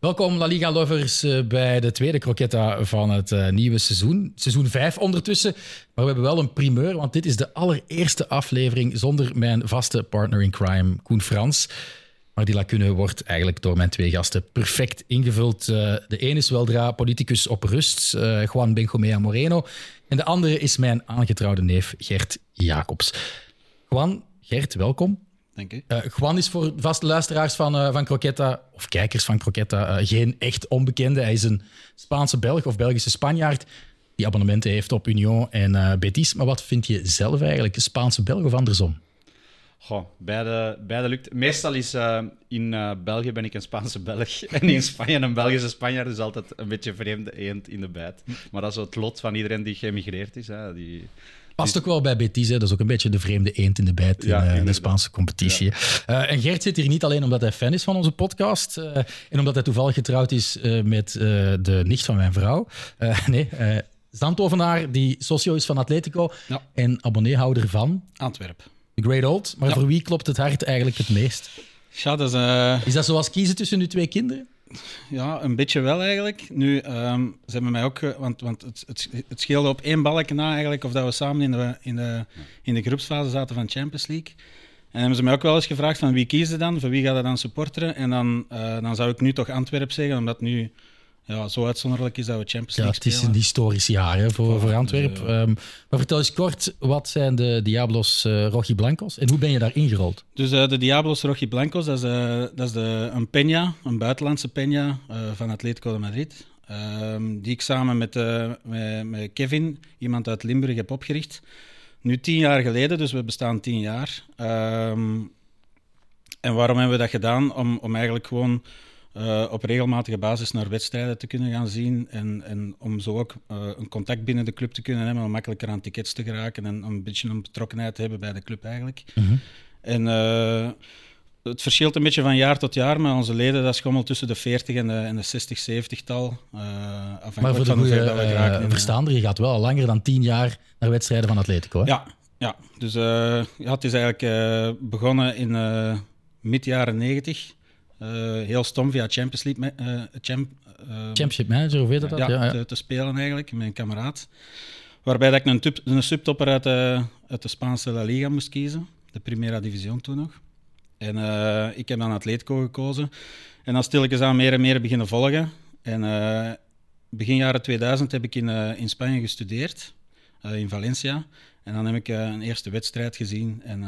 Welkom La Liga lovers eh, bij de tweede croquetta van het uh, nieuwe seizoen. Seizoen 5 ondertussen. Maar we hebben wel een primeur, want dit is de allereerste aflevering zonder mijn vaste partner in crime, Koen Frans. Maar die lacune wordt eigenlijk door mijn twee gasten perfect ingevuld. Uh, de ene is weldra politicus op rust, Juan Benjomea Moreno. En de andere is mijn aangetrouwde neef Gert Jacobs. Juan, Gert, welkom. Dank u. Uh, Juan is voor vaste luisteraars van, uh, van Croquetta, of kijkers van Croquetta, uh, geen echt onbekende. Hij is een Spaanse Belg of Belgische Spanjaard die abonnementen heeft op Union en Betis. Maar wat vind je zelf eigenlijk, een Spaanse Belg of andersom? Goh, beide, beide lukt. Meestal is in België ben ik een Spaanse Belg en in Spanje een Belgische Spanjaard. Dus altijd een beetje vreemde eend in de bijt. Maar dat is het lot van iedereen die geëmigreerd is. Hè. Die, Past ook wel bij Betis, hè. dat is ook een beetje de vreemde eend in de bijt in, ja, de Spaanse competitie. Ja. Uh, en Gert zit hier niet alleen omdat hij fan is van onze podcast uh, en omdat hij toevallig getrouwd is met de nicht van mijn vrouw. nee, Zandtovenaar die socio is van Atletico ja. en abonneehouder van... Antwerp. The Great Old. Maar voor wie klopt het hart eigenlijk het meest? Ja, dat is, is dat zoals kiezen tussen uw twee kinderen? Ja, een beetje wel eigenlijk. Nu, um, ze hebben mij ook... Want, want het, het, scheelde op één balkje na eigenlijk of dat we samen in de, in, de, in de groepsfase zaten van Champions League. En hebben ze mij ook wel eens gevraagd van wie kiezen dan? Voor wie gaat dat dan supporteren? En dan, uh, dan zou ik nu toch Antwerp zeggen, omdat nu ja, zo uitzonderlijk is dat we Champions League Ja, het is een historisch jaar hè, voor, voor Antwerpen. Um, maar vertel eens kort, wat zijn de Diablos uh, Rojiblancos en hoe ben je daar ingerold? Dus uh, de Diablos Rojiblancos, dat is, dat is de, een peña, een buitenlandse peña van Atletico de Madrid. Um, die ik samen met, met, met, Kevin, iemand uit Limburg, heb opgericht. Nu tien jaar geleden, dus we bestaan tien jaar. Um, en waarom hebben we dat gedaan? Om, om eigenlijk gewoon uh, op regelmatige basis naar wedstrijden te kunnen gaan zien. En, en om zo ook uh, een contact binnen de club te kunnen hebben, om makkelijker aan tickets te geraken en een beetje een betrokkenheid te hebben bij de club eigenlijk. Mm -hmm. En uh, het verschilt een beetje van jaar tot jaar, maar onze leden dat schommelt tussen de 40 en de, en de 60, 70 tal. afhankelijk maar voor de goede, dat we geraken. verstaander, je gaat wel al langer dan 10 jaar naar wedstrijden van Atletico. Hè? Ja, ja, dus ja, het is eigenlijk begonnen in mid jaren 90. Uh, heel stom via Champions League. Uh, champ, uh, Championship Manager, hoe weet dat? Ja, ja. Te, te, spelen eigenlijk, met een kameraad. Waarbij dat ik een, tub, een subtopper uit de, uit de Spaanse La Liga moest kiezen. De Primera Division toen nog. En ik heb dan Atletico gekozen. En dan stilletjes aan meer en meer beginnen volgen. En begin jaren 2000 heb ik in, in Spanje gestudeerd. in Valencia. En dan heb ik een eerste wedstrijd gezien. En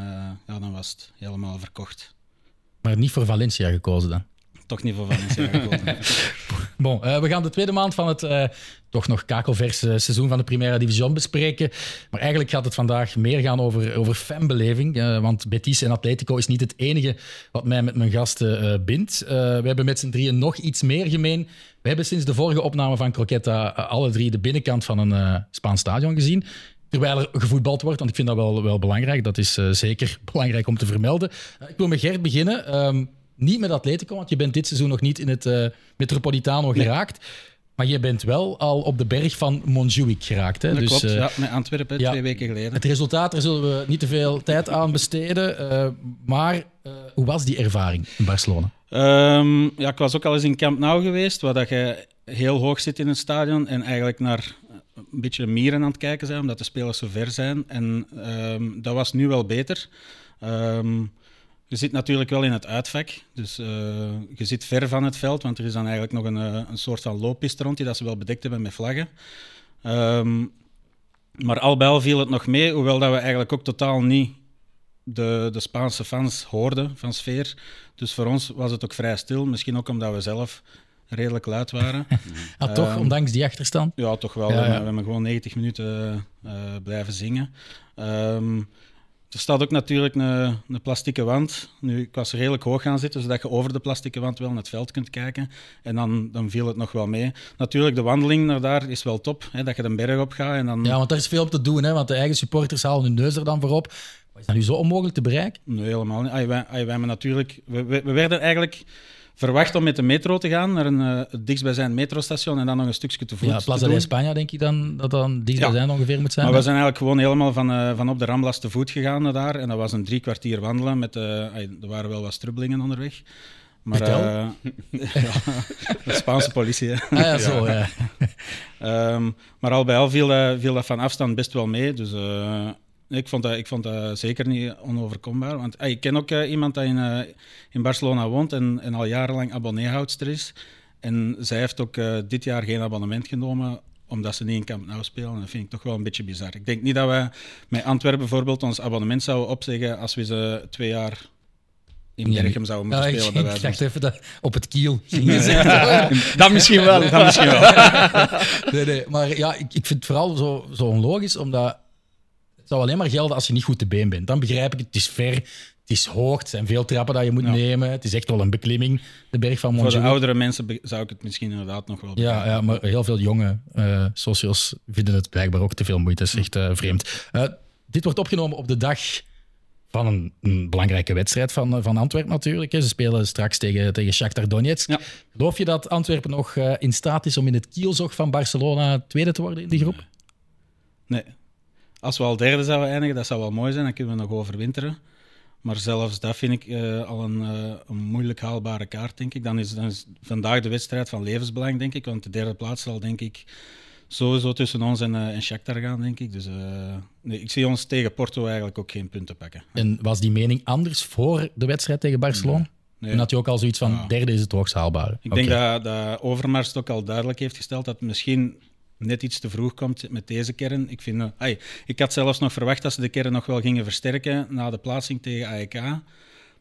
ja, dan was het helemaal verkocht. Maar niet voor Valencia gekozen dan? Toch niet voor Valencia gekozen. bon, uh, we gaan de tweede maand van het uh, toch nog kakelverse seizoen van de Primera Division bespreken. Maar eigenlijk gaat het vandaag meer gaan over, over fanbeleving. Uh, want Betis en Atletico is niet het enige wat mij met mijn gasten bindt. we hebben met z'n drieën nog iets meer gemeen. We hebben sinds de vorige opname van Croquetta alle drie de binnenkant van een Spaans stadion gezien. Terwijl er gevoetbald wordt, want ik vind dat wel, wel belangrijk. Dat is uh, zeker belangrijk om te vermelden. Uh, ik wil met Gert beginnen. Um, niet met Atletico, want je bent dit seizoen nog niet in het uh, Metropolitano geraakt. Nee. Maar je bent wel al op de berg van Montjuïc geraakt. Hè? Dat dus, klopt, ja, met Antwerpen ja, twee weken geleden. Het resultaat, daar zullen we niet te veel tijd aan besteden. maar hoe was die ervaring in Barcelona? Um, ja, ik was ook al eens in Camp Nou geweest, waar dat je heel hoog zit in het stadion en eigenlijk naar een beetje mieren aan het kijken zijn, omdat de spelers zo ver zijn. En um, dat was nu wel beter. Um, je zit natuurlijk wel in het uitvak, dus uh, je zit ver van het veld, want er is dan eigenlijk nog een, eh, een soort van looppiste rond die dat ze wel bedekt hebben met vlaggen. Um, maar al bij al viel het nog mee, hoewel dat we eigenlijk ook totaal niet de, de Spaanse fans hoorden van sfeer. Dus voor ons was het ook vrij stil, misschien ook omdat we zelf redelijk luid waren. ah, toch, um, ondanks die achterstand? Ja, toch wel. Ja, ja. We, we, hebben gewoon 90 minuten uh, blijven zingen. Um, er staat ook natuurlijk een, een plastieke wand. Nu, ik was redelijk hoog gaan zitten, zodat je over de plastieke wand wel naar het veld kunt kijken. En dan, dan viel het nog wel mee. Natuurlijk, de wandeling naar daar is wel top, hè, dat je een berg op gaat. En dan... Ja, want daar is veel op te doen, hè, want de eigen supporters halen hun neus er dan voor op. Is dat nu zo onmogelijk te bereiken? Nee, helemaal niet. Wij, natuurlijk, we, we, we werden eigenlijk verwacht om met de metro te gaan naar een uh, het dichtstbijzijn metrostation en dan nog een stukje te voet. Ja, Plaza de España denk ik dan dat dan dichtstbijzijn ja. ongeveer moet zijn. Maar we zijn eigenlijk gewoon helemaal van, uh, van op de Ramblas te voet gegaan naar daar. En dat was een drie kwartier wandelen. Met, uh, er waren wel wat strubbelingen onderweg. Maar, eh, ja, de Spaanse politie. hè. Ah ja, zo, ja. Ehm, maar al bij al viel, dat- viel dat van afstand best wel mee. Dus eh, ik, vond dat, ik vond dat zeker niet onoverkombaar. Want ik ken ook eh, iemand die in, eh, in Barcelona woont en, en al jarenlang abonneehoudster is. En zij heeft ook eh, dit jaar geen abonnement genomen omdat ze niet in Camp Nou spelen. En dat vind ik toch wel een beetje bizar. Ik denk niet dat wij met Antwerpen bijvoorbeeld ons abonnement zouden opzeggen als we ze twee jaar in Berchem zouden moeten Ja, ik, spelen. ik van dacht even dat op het kiel ging gezegd. Dat misschien wel. Dat misschien wel. Nee, nee, maar ja, ik, ik vind het vooral zo, zo onlogisch, omdat zou alleen maar gelden als je niet goed te been bent. Dan begrijp ik het. Het is ver, het is hoog, het zijn veel trappen dat je moet Ja. nemen. Het is echt wel een beklimming, de berg van Voor de Montjuïc. oudere mensen zou ik het misschien inderdaad nog wel Ja, ja, maar heel veel jonge eh socials vinden het blijkbaar ook te veel moeite. Dat is echt eh, vreemd. Eh, dit wordt opgenomen op de dag van een, een belangrijke wedstrijd van, van Antwerpen natuurlijk. Ze spelen straks tegen, tegen Shakhtar Donetsk. Ja. Geloof je dat Antwerpen nog in staat is om in het kielzog van Barcelona tweede te worden in die groep? Nee. Als we al derde zouden eindigen, dat zou wel mooi zijn. Dan kunnen we nog overwinteren. Maar zelfs dat vind ik eh, al een, eh, een moeilijk haalbare kaart, denk ik. Dan is, dan is vandaag de wedstrijd van levensbelang, denk ik. Want de derde plaats zal, denk ik, sowieso tussen ons en, eh en Shakhtar gaan, denk ik. Dus nee, ik zie ons tegen Porto eigenlijk ook geen punten pakken. En was die mening anders voor de wedstrijd tegen Barcelona? Nee. En had je ook al zoiets van, Ja. derde is het hoogst haalbare? Ik denk dat, dat Overmars het ook al duidelijk heeft gesteld dat misschien net iets te vroeg komt met deze kern. Ik, vind, eh, ik had zelfs nog verwacht dat ze de kern nog wel gingen versterken na de plaatsing tegen AEK.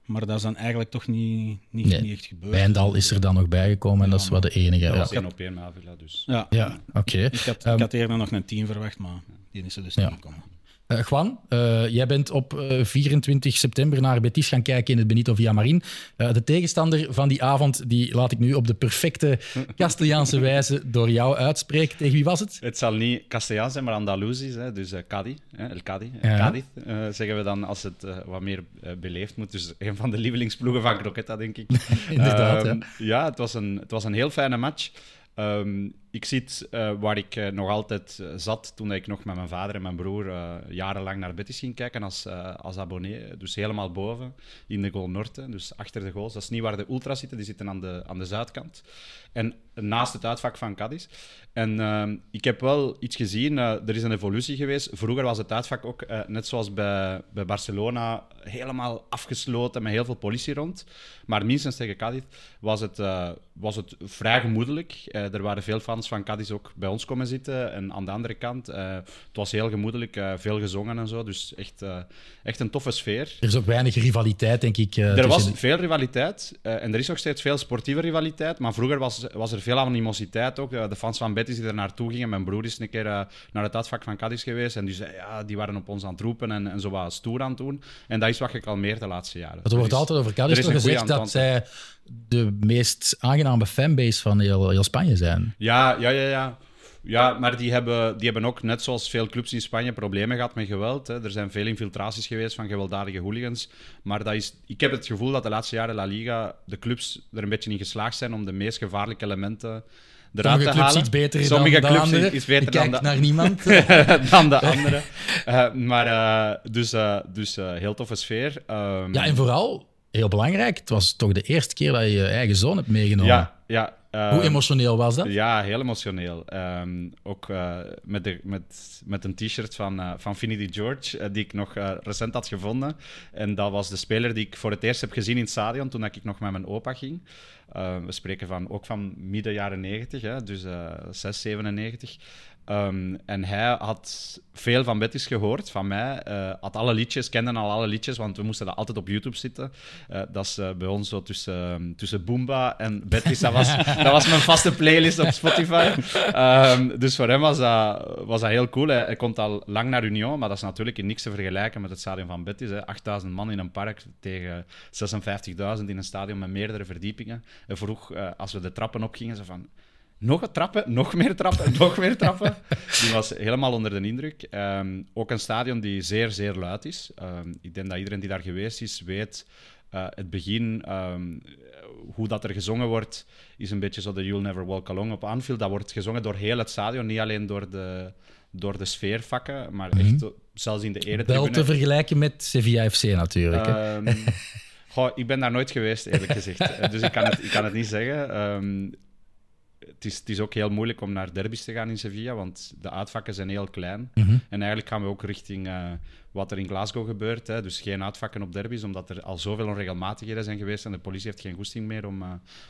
Maar dat is dan eigenlijk toch niet, niet, Nee. niet echt gebeurd. Wijndal is er dan nog bijgekomen en dat is wel de enige. Dat Ja, was één op één Avila, dus. Ja, ja oké. Ik, had, Ehm, ik had eerder nog een 10 verwacht, maar die is er dus Ja. niet gekomen. Eh, Juan, eh, jij bent op eh, 24 september naar Betis gaan kijken in het Benito Villamarin. Eh de tegenstander van die avond, die laat ik nu op de perfecte Castiliaanse wijze door jou uitspreken. Tegen wie was het? Het zal niet Castellaans zijn, maar Andalusisch, hè, dus Cadi, hè, El Cadi, Ja. Cadiz, zeggen we dan als het wat meer beleefd moet. Dus een van de lievelingsploegen van Croqueta, denk ik. Inderdaad, Ehm, ja, het was, een, het was een heel fijne match. Ehm, ik zit eh, waar ik eh, nog altijd eh, zat toen ik nog met mijn vader en mijn broer jarenlang naar Betis ging kijken als, als abonnee. Dus helemaal boven in de Goal Norte, dus achter de goals. Dat is niet waar de ultras zitten, die zitten aan de, aan de zuidkant. En naast het uitvak van Cadiz. En ehm, ik heb wel iets gezien, eh, er is een evolutie geweest. Vroeger was het uitvak ook, eh, net zoals bij, bij Barcelona, helemaal afgesloten met heel veel politie rond. Maar minstens tegen Cadiz was het, eh, was het vrij gemoedelijk. Er waren veel fans van Cadiz ook bij ons komen zitten. En aan de andere kant, het was heel gemoedelijk, veel gezongen en zo. Dus echt, echt een toffe sfeer. Er is ook weinig rivaliteit, denk ik. Er was veel rivaliteit en er is nog steeds veel sportieve rivaliteit. Maar vroeger was, was er veel animositeit ook. Eh, de fans van Betis die er naartoe gingen. Mijn broer is een keer eh, naar het uitvak van Cadiz geweest. En die, zei, ja, die waren op ons aan het roepen en, en zo wat stoer aan het doen. En dat is wat ik al meer de laatste jaren. Er wordt is- altijd over er Cadiz gezegd dat zij de meest aangename fanbase van heel, heel Spanje zijn. Ja, ja, ja, ja. Ja, maar die hebben, die hebben ook, net zoals veel clubs in Spanje, problemen gehad met geweld. Hè. Er zijn veel infiltraties geweest van gewelddadige hooligans. Maar dat is, ik heb het gevoel dat de laatste jaren La Liga, de clubs er een beetje in geslaagd zijn om de meest gevaarlijke elementen eruit Sommige te clubs halen. iets beter Sommige dan, clubs andere. is beter Ik dan de, naar niemand. dan de andere. Eh, maar uh, dus, uh, dus heel toffe sfeer. Um, ja, en vooral, heel belangrijk, het was toch de eerste keer dat je je eigen zoon hebt meegenomen. Ja, ja. Hoe emotioneel was dat? Ja, heel emotioneel. Um, ook uh, met, de, met, met een t-shirt van, uh, van Finity George, die ik nog recent had gevonden. En dat was de speler die ik voor het eerst heb gezien in het stadion toen ik nog met mijn opa ging. we spreken van, ook van midden jaren 90, hè, dus 6, 97. Um, en hij had veel van Betis gehoord, van mij. Uh, had alle liedjes, kende al alle liedjes, want we moesten dat altijd op YouTube zitten. Uh, dat is uh, bij ons zo tussen, tussen Boomba en Betis. Dat was, dat was mijn vaste playlist op Spotify. Um, dus voor hem was dat, was dat heel cool. Hij, hij, komt al lang naar Union, maar dat is natuurlijk in niks te vergelijken met het stadion van Betis. Hè. 8000 man in een park tegen 56.000 in een stadion met meerdere verdiepingen. Hij vroeg, als we de trappen opgingen, zo van nog een trappen, nog meer trappen, nog meer trappen. Die was helemaal onder de indruk. Um, ook een stadion die zeer, zeer luid is. Um, ik denk dat iedereen die daar geweest is, weet... Uh, het begin, um, hoe dat er gezongen wordt, is een beetje zo de You'll Never Walk Alone op Anfield. Dat wordt gezongen door heel het stadion, niet alleen door de, door de sfeervakken, maar Mhm. echt zelfs in de eretribune. Wel te vergelijken met Sevilla FC natuurlijk. Goh, ik ben daar nooit geweest, eerlijk gezegd. Eh, dus ik kan het, ik kan het niet zeggen. Ehm, het, is, het is ook heel moeilijk om naar derbies te gaan in Sevilla, want de uitvakken zijn heel klein. Mhm. En eigenlijk gaan we ook richting eh, wat er in Glasgow gebeurt. Hè. Dus geen uitvakken op derbies, omdat er al zoveel onregelmatigheden zijn geweest en de politie heeft geen goesting meer om, eh,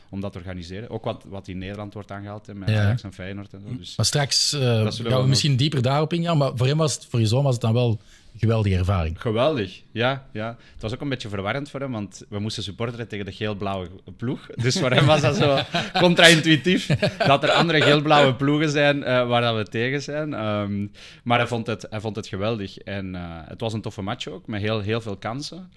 om dat te organiseren. Ook wat, wat in Nederland wordt aangehaald, hè, met Ja. Ajax en Feyenoord en zo. Dus Maar straks eh, gaan we we nog- misschien dieper daarop ingaan. Maar voor, hem was het, voor je zoon was het dan wel een geweldige ervaring. Geweldig, ja, ja. Het was ook een beetje verwarrend voor hem, want we moesten supporteren tegen de geel-blauwe ploeg. Dus voor hem was dat zo contra-intuïtief dat er andere geel-blauwe ploegen zijn eh, waar dat we tegen zijn. Ehm, maar hij vond, het, hij vond het geweldig. En het was een toffe match ook, met heel, heel veel kansen.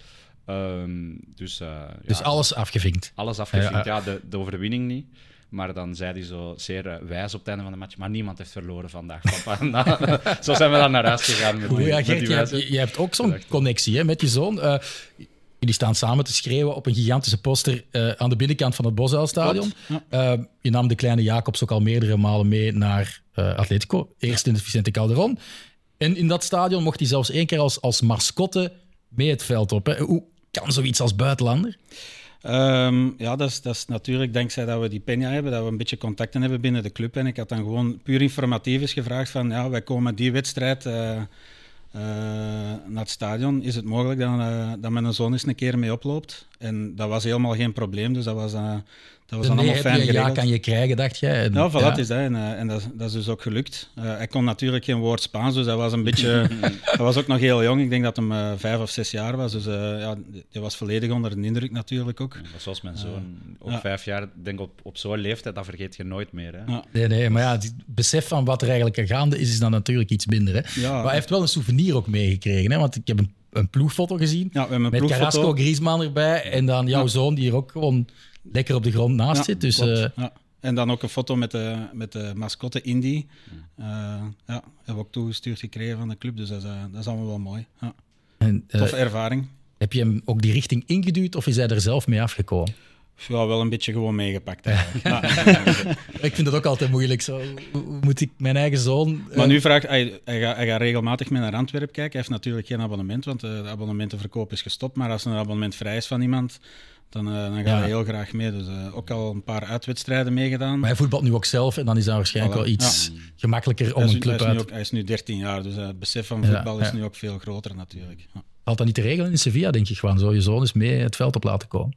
Ehm, dus eh, Dus ja, alles afgevinkt. alles afgevinkt. Ja, Ja, de, de overwinning niet. Maar dan zei hij zo zeer eh, wijs op het einde van de match. Maar niemand heeft verloren vandaag, papa. Nou, zo zijn we dan naar huis gegaan. Met die, met die je? Je, hebt ook zo'n connectie hè, met je zoon. Eh, jullie staan samen te schreeuwen op een gigantische poster aan de binnenkant van het Bosuilstadion. Eh, je nam de kleine Jacobs ook al meerdere malen mee naar Atletico. Eerst in het Vicente Calderon. En in dat stadion mocht hij zelfs één keer als, als mascotte mee het veld op. Hè. Hoe kan zoiets als buitenlander? Ehm, ja, dat is, dat is natuurlijk dankzij dat we die Peña hebben, dat we een beetje contacten hebben binnen de club. En ik had dan gewoon puur informatief eens gevraagd van, ja, wij komen die wedstrijd eh, eh, naar het stadion. Is het mogelijk dat, eh, dat mijn zoon eens een keer mee oploopt? En dat was helemaal geen probleem, dus dat was, dat was De dan nee allemaal heb fijn je, ja kan je krijgen, dacht jij. En, Ja, voilà, is dat. En, eh, en dat, is- dat is dus ook gelukt. Eh, hij kon natuurlijk geen woord Spaans, dus hij was een beetje... hij was ook nog heel jong. Ik denk dat hem eh, vijf of zes jaar was. Dus eh ja, hij was volledig onder de indruk natuurlijk ook. Ja, Zoals mijn zoon. Ook ja. vijf jaar, ik denk op, op zo'n leeftijd, dat vergeet je nooit meer. Hè? Ja. Nee, nee, maar ja, het besef van wat er eigenlijk gaande is, is dan natuurlijk iets minder. Hè? Ja. maar hij heeft wel een souvenir ook meegekregen, hè? want ik heb een, een ploegfoto gezien. Ja, we hebben een met ploegfoto. Carrasco, Griezmann erbij en dan jouw Ja. zoon die er ook gewoon lekker op de grond naast Ja, zit. Dus eh, ja. En dan ook een foto met de, met de mascotte Indy. Eh, ja, hebben we ook toegestuurd gekregen van de club, dus dat is, eh, dat is allemaal wel mooi. Ja. en, eh, Toffe ervaring. heb je hem ook die richting ingeduwd of is hij er zelf mee afgekomen? Ja, wel een beetje gewoon meegepakt eigenlijk. Ik vind dat ook altijd moeilijk. Zo. Moet ik mijn eigen zoon... maar nu vraagt hij, hij, gaat, hij gaat regelmatig mee naar Antwerpen kijken. Hij heeft natuurlijk geen abonnement, want eh, de abonnementenverkoop is gestopt. Maar als er een abonnement vrij is van iemand, dan, eh, dan Ja. hij heel graag mee. Dus eh, ook al een paar uitwedstrijden meegedaan. Maar hij voetbalt nu ook zelf en dan is dat waarschijnlijk Voilà, wel iets ja. gemakkelijker om hij, is, een nu- hij, club is nu uit... ook, hij is nu 13 jaar, dus eh, het besef van Ja, voetbal is ja. nu ook veel groter natuurlijk. Ja. Valt dat niet te regelen in Sevilla, denk ik gewoon. Zo je zoon eens mee het veld op laten komen.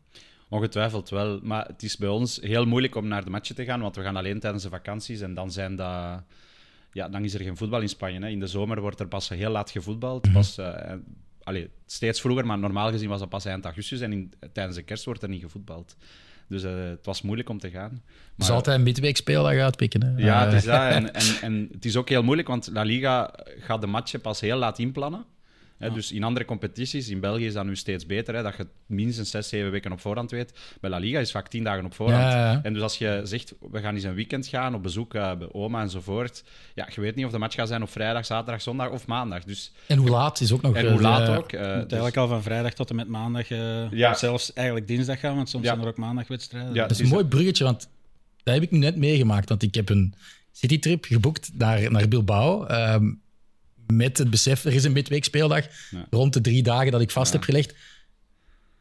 Ongetwijfeld wel. Maar het is bij ons heel moeilijk om naar de matchen te gaan, want we gaan alleen tijdens de vakanties en dan zijn dat... Ja, dan is er geen voetbal in Spanje. Hè. In de zomer wordt er pas heel laat gevoetbald. Pas, eh, allee, steeds vroeger, maar normaal gezien was dat pas eind augustus. En in, tijdens de kerst wordt er niet gevoetbald. Dus eh, het was moeilijk om te gaan. Dus altijd een midweek speeldag uitpikken. Hè. Ja, Eh, het is dat. En, en, en het is ook heel moeilijk, want La Liga gaat de matchen pas heel laat inplannen. Hè, Dus in andere competities, in België is dat nu steeds beter, hè, dat je minstens zes, zeven weken op voorhand weet. Bij La Liga is vaak tien dagen op voorhand. Ja, ja. En dus als je zegt, we gaan eens een weekend gaan, op bezoek eh, bij oma enzovoort, ja, je weet niet of de match gaat zijn op vrijdag, zaterdag, zondag of maandag. Dus, En hoe laat is ook nog... en hoe laat eh, ook. Je moet dus- eigenlijk al van vrijdag tot en met maandag, eh, Ja. zelfs eigenlijk dinsdag gaan, want soms Ja. zijn er ook maandagwedstrijden. Ja, Dat is een mooi bruggetje, want dat heb ik nu net meegemaakt. Want ik heb een citytrip geboekt naar, naar Bilbao. ehm, met het besef, er is een midweek speeldag. Ja. Rond de drie dagen dat ik vast Ja. heb gelegd.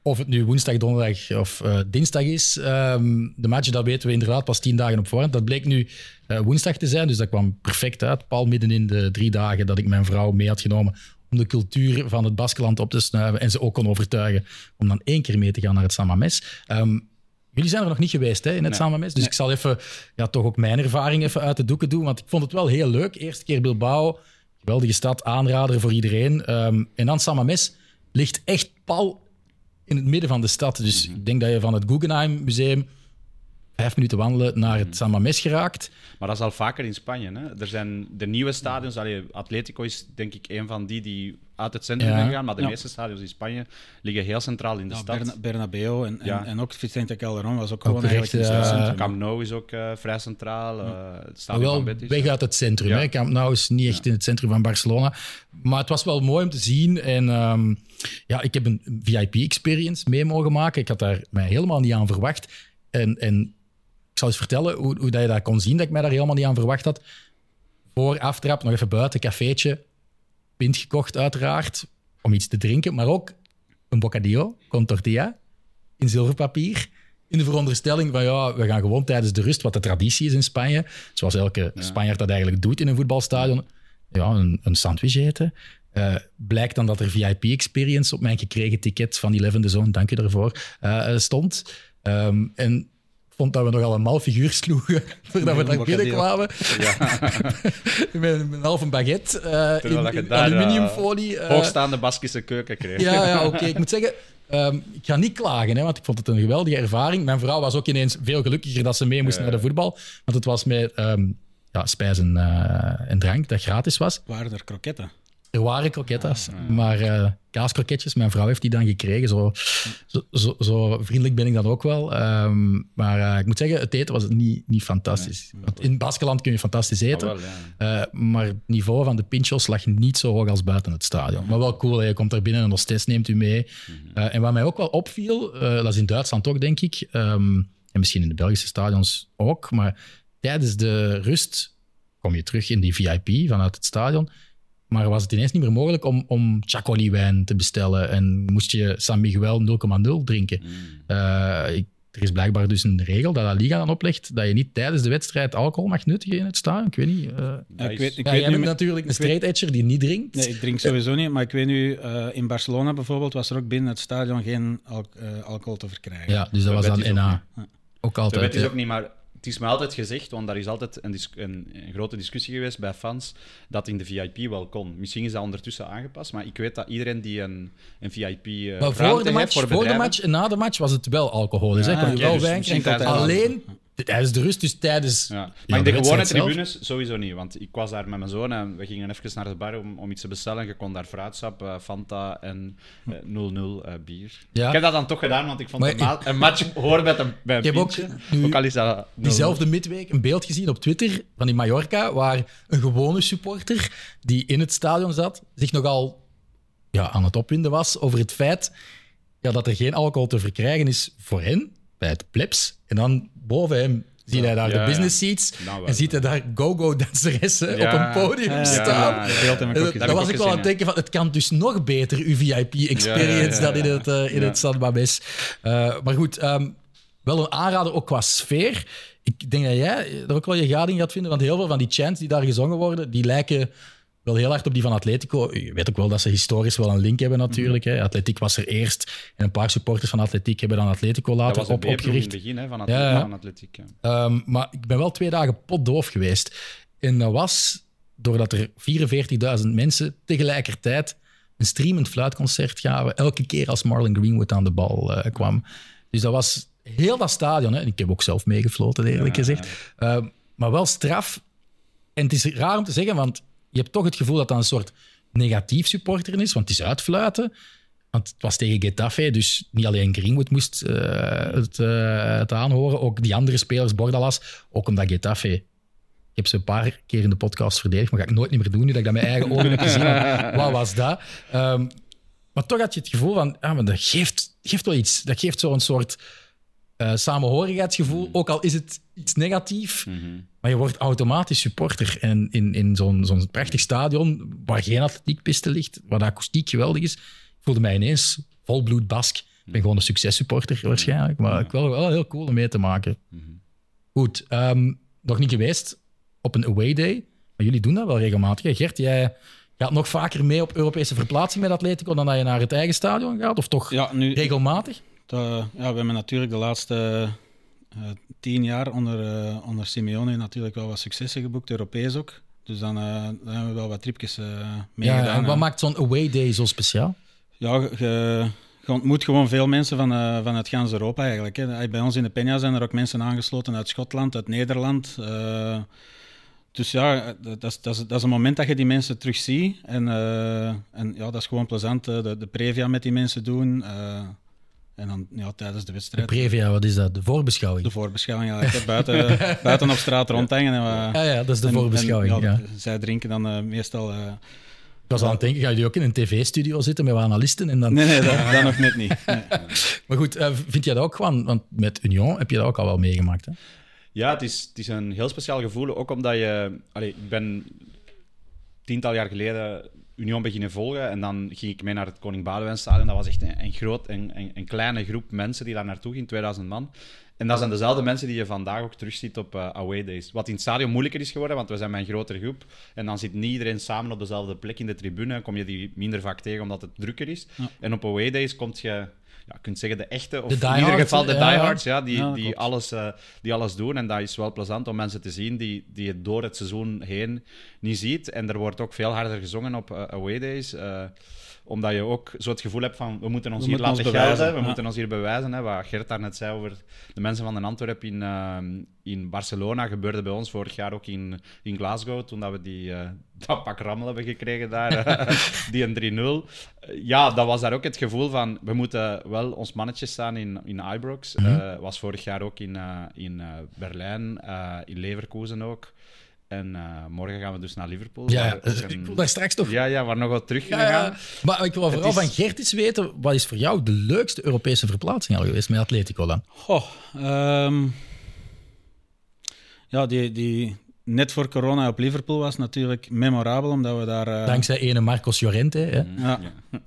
Of het nu woensdag, donderdag of eh, dinsdag is. ehm, de match, dat weten we inderdaad pas tien dagen op voorhand. Dat bleek nu eh, woensdag te zijn, dus dat kwam perfect uit. Pal midden in de drie dagen dat ik mijn vrouw mee had genomen om de cultuur van het Baskeland op te snuiven en ze ook kon overtuigen om dan één keer mee te gaan naar het Samames. Ehm jullie zijn er nog niet geweest hè, in het Nee. Samames, dus ik zal even ja, toch ook mijn ervaring even uit de doeken doen, want ik vond het wel heel leuk. Eerste keer Bilbao, geweldige stad, aanrader voor iedereen. Ehm, en dan Samames ligt echt pal in het midden van de stad. Dus ik denk dat je van het Guggenheim Museum vijf minuten wandelen naar het Samames geraakt. Maar dat is al vaker in Spanje. Hè? Er zijn de nieuwe stadions. Allee, Atletico is denk ik een van die die uit het centrum Ja. zijn gegaan. Maar de Ja. meeste stadions in Spanje liggen heel centraal in de Ja, stad. Berna- Bernabeu en, en, Ja. en ook Vicente Calderon was ook gewoon recht, eigenlijk in het eh, centrum. Camp Nou is ook eh, vrij centraal. eh, het stadion wel van Betis. weg uit het centrum. Ja. Hè. Camp Nou is niet echt in het centrum van Barcelona. Maar het was wel mooi om te zien. En ehm, ja, ik heb een VIP-experience mee mogen maken. Ik had daar mij helemaal niet aan verwacht. En, en zal eens vertellen hoe, hoe dat je dat kon zien, dat ik mij daar helemaal niet aan verwacht had. Voor aftrap, nog even buiten, cafeetje. Pint gekocht, uiteraard, om iets te drinken. Maar ook een bocadillo, con tortilla. in zilverpapier. In de veronderstelling van ja, we gaan gewoon tijdens de rust, wat de traditie is in Spanje, zoals elke Spanjaard dat eigenlijk doet in een voetbalstadion, ja, een, een sandwich eten. Uh, blijkt dan dat er VIP-experience op mijn gekregen ticket van 11 de Zone, dank je daarvoor, uh, stond. Um, en vond dat we nogal een mal figuur sloegen voordat we daar binnenkwamen. Ja. met, met een halve baguette uh, in, in aluminiumfolie. hoogstaande Baskische keuken kreeg. Ja, ja oké. Okay. Ik moet zeggen, um, ik ga niet klagen, hè, want ik vond het een geweldige ervaring. Mijn vrouw was ook ineens veel gelukkiger dat ze mee moest naar de voetbal. Want het was met um, ja, spijs en, en drank dat gratis was. Waren er kroketten? Er waren krokettas, maar uh, kaaskroketjes, mijn vrouw heeft die dan gekregen. Zo, zo, zo, zo vriendelijk ben ik dan ook wel. Um, maar uh, ik moet zeggen, het eten was niet, niet fantastisch. Nee, Want in Baskeland kun je fantastisch eten. Wel, ja. uh, maar het niveau van de pinchos lag niet zo hoog als buiten het stadion. Maar wel cool, hè. je komt daar binnen en de test neemt u mee. Mhm. en wat mij ook wel opviel, dat is in Duitsland ook, denk ik. Um, en misschien in de Belgische stadions ook. Maar tijdens de rust kom je terug in die VIP vanuit het stadion maar was het ineens niet meer mogelijk om, om Chacoli-wijn te bestellen en moest je San Miguel 0,0 drinken. Mm. Uh, ik, er is blijkbaar dus een regel dat La Liga dan oplegt dat je niet tijdens de wedstrijd alcohol mag nuttigen in het stadion. Ik weet niet. Uh, ja, ik weet, ik ja, weet jij bent natuurlijk een straight edger die niet drinkt. Nee, ik drink sowieso niet. Maar ik weet nu, uh, in Barcelona bijvoorbeeld was er ook binnen het stadion geen al alcohol te verkrijgen. Ja, dus dat was dan NA. Ook altijd. Dat is ook niet, maar het is me altijd gezegd, want daar is altijd een, een, een, grote discussie geweest bij fans, dat in de VIP wel kon. Misschien is dat ondertussen aangepast, maar ik weet dat iedereen die een, een VIP uh, maar voor de match, voor, voor de match en na de match was het wel alcohol. Dus kon je wel dus wijn krijgen. Alleen Tijdens de rust, dus tijdens. Ja. Maar de, gewone tribunes sowieso niet. Want ik was daar met mijn zoon en we gingen even naar de bar om, om iets te bestellen. Je kon daar fruitsap, uh, Fanta en 0-0 uh, uh, bier. Ja. Ik heb dat dan toch gedaan, want ik vond ma een, match horen met een, bij een heb ook, nu, ook al is dat diezelfde midweek een beeld gezien op Twitter van die Mallorca, waar een gewone supporter die in het stadion zat, zich nogal ja, aan het opwinden was over het feit ja, dat er geen alcohol te verkrijgen is voor hen, bij het plebs. En dan boven hem zie hij daar de business seats? Nou, en ziet hij daar go-go-danseressen op een podium staan. dat was ik wel aan het denken van, het kan dus nog beter, uw VIP-experience, dan in het, uh, in het San. Uh, maar goed, um, wel een aanrader ook qua sfeer. Ik denk dat jij er ook wel je gading gaat vinden, want heel veel van die chants die daar gezongen worden, die lijken wel heel hard op die van Atletico. Je weet ook wel dat ze historisch wel een link hebben natuurlijk. Hè. Atletiek was er eerst en een paar supporters van Atletiek hebben dan Atletico later dat was op, opgericht. in het begin hè, van, Atletico, ja, van Atletiek. Ja. Um, maar ik ben wel twee dagen potdoof geweest. En dat was doordat er 44.000 mensen tegelijkertijd een streamend fluitconcert gaven, elke keer als Marlon Greenwood aan de bal uh, kwam. Dus dat was heel dat stadion. Hè. Ik heb ook zelf meegefloten, eerlijk gezegd. Uh, maar wel straf. En het is raar om te zeggen, want je hebt toch het gevoel dat dat een soort negatief supporter is, want het is uitfluiten. Want het was tegen Getafe, dus niet alleen Greenwood moest uh, het, uh, het, aanhoren, ook die andere spelers, Bordalas, ook omdat Getafe... Ik heb ze een paar keer in de podcast verdedigd, maar ga ik nooit meer doen, nu dat ik dat mijn eigen ogen heb gezien. Wat was dat? Um, maar toch had je het gevoel van, ja, maar dat geeft, geeft wel iets. Dat geeft zo'n soort uh, samenhorigheidsgevoel, ook al is het iets negatief. Mm -hmm. Maar je wordt automatisch supporter. En in, in zo'n zo'n prachtig stadion, waar geen atletiekpiste ligt, waar de akoestiek geweldig is, voelde mij ineens volbloed Bask. Ik ben gewoon een successupporter waarschijnlijk, maar ik wil wel heel cool om mee te maken. Goed, um, nog niet geweest op een away day, maar jullie doen dat wel regelmatig. Gert, jij gaat nog vaker mee op Europese verplaatsing met Atletico dan dat je naar het eigen stadion gaat, of toch ja, nu, regelmatig? Ja, we hebben natuurlijk de laatste uh, tien jaar onder, uh, onder Simeone natuurlijk wel wat successen geboekt, Europees ook. Dus dan, uh, dan hebben we wel wat tripjes meegedaan. Ja, en wat maakt zo'n away day zo speciaal? Ja, je, je ontmoet gewoon veel mensen van, vanuit gans Europa eigenlijk. Hè. Bij ons in de Peña zijn er ook mensen aangesloten uit Schotland, uit Nederland. dus ja, dat is, dat, is, dat is een moment dat je die mensen terug ziet. En, en ja, dat is gewoon plezant. de, de previa met die mensen doen. En dan ja, tijdens de wedstrijd. De previa, wat is dat? De voorbeschouwing? De voorbeschouwing, ja. buiten, buiten op straat rondhangen. En ja, ja, dat is de voorbeschouwing. ja, Zij drinken dan uh, meestal. Uh, ik was aan het denken, ga je ook in een tv-studio zitten met wat analisten? En dan... Nee, nee, dat, dat nog net niet. Nee. maar goed, uh, vind jij dat ook gewoon, want met Union heb je dat ook al wel meegemaakt, hè? Ja, het is, het is een heel speciaal gevoel, ook omdat je... Allee, ik ben tiental jaar geleden Union beginnen volgen. En dan ging ik mee naar het Koning Boudewijn Stadion. Dat was echt een, een groot, een, een, een kleine groep mensen die daar naartoe ging, 2000 man. En dat zijn dezelfde mensen die je vandaag ook terugziet op uh, away days. Wat in het stadion moeilijker is geworden, want we zijn met een grotere groep. En dan zit niet iedereen samen op dezelfde plek in de tribune. Kom je die minder vaak tegen omdat het drukker is. Ja. En op away days komt je ja, je kunt zeggen de echte, of De in ieder geval de diehards, ja, die, Ja, die, alles, eh, die alles doen. En dat is wel plezant om mensen te zien die, die het door het seizoen heen niet ziet. En er wordt ook veel harder gezongen op eh, away days. eh, omdat je ook zo het gevoel hebt van, we moeten ons We hier moeten laten ons bewijzen, gelden, we ja. moeten ons hier bewijzen. Hè, wat Gert daarnet zei over de mensen van de Antwerp in, eh, in Barcelona, gebeurde bij ons vorig jaar ook in, in Glasgow, toen dat we die, eh, dat pak rammel hebben gekregen daar, eh, die een 3-0. Eh, ja, dat was daar ook het gevoel van, we moeten wel ons mannetje staan in, in Ibrox. Eh, was vorig jaar ook in, in Berlijn, in Leverkusen ook. En eh, morgen gaan we dus naar Liverpool. Ja, waar ook eh, een- ik wil daar straks nog ja, ja, waar nog wat terug Ja, gaan. ja. Maar ik wil vooral is- van Gert eens weten, wat is voor jou de leukste Europese verplaatsing al geweest met Atletico dan? Goh, ehm, ja, die, die net voor corona op Liverpool was natuurlijk memorabel, omdat we daar... eh, Dankzij ene Marcos Llorente. Hè? Ja,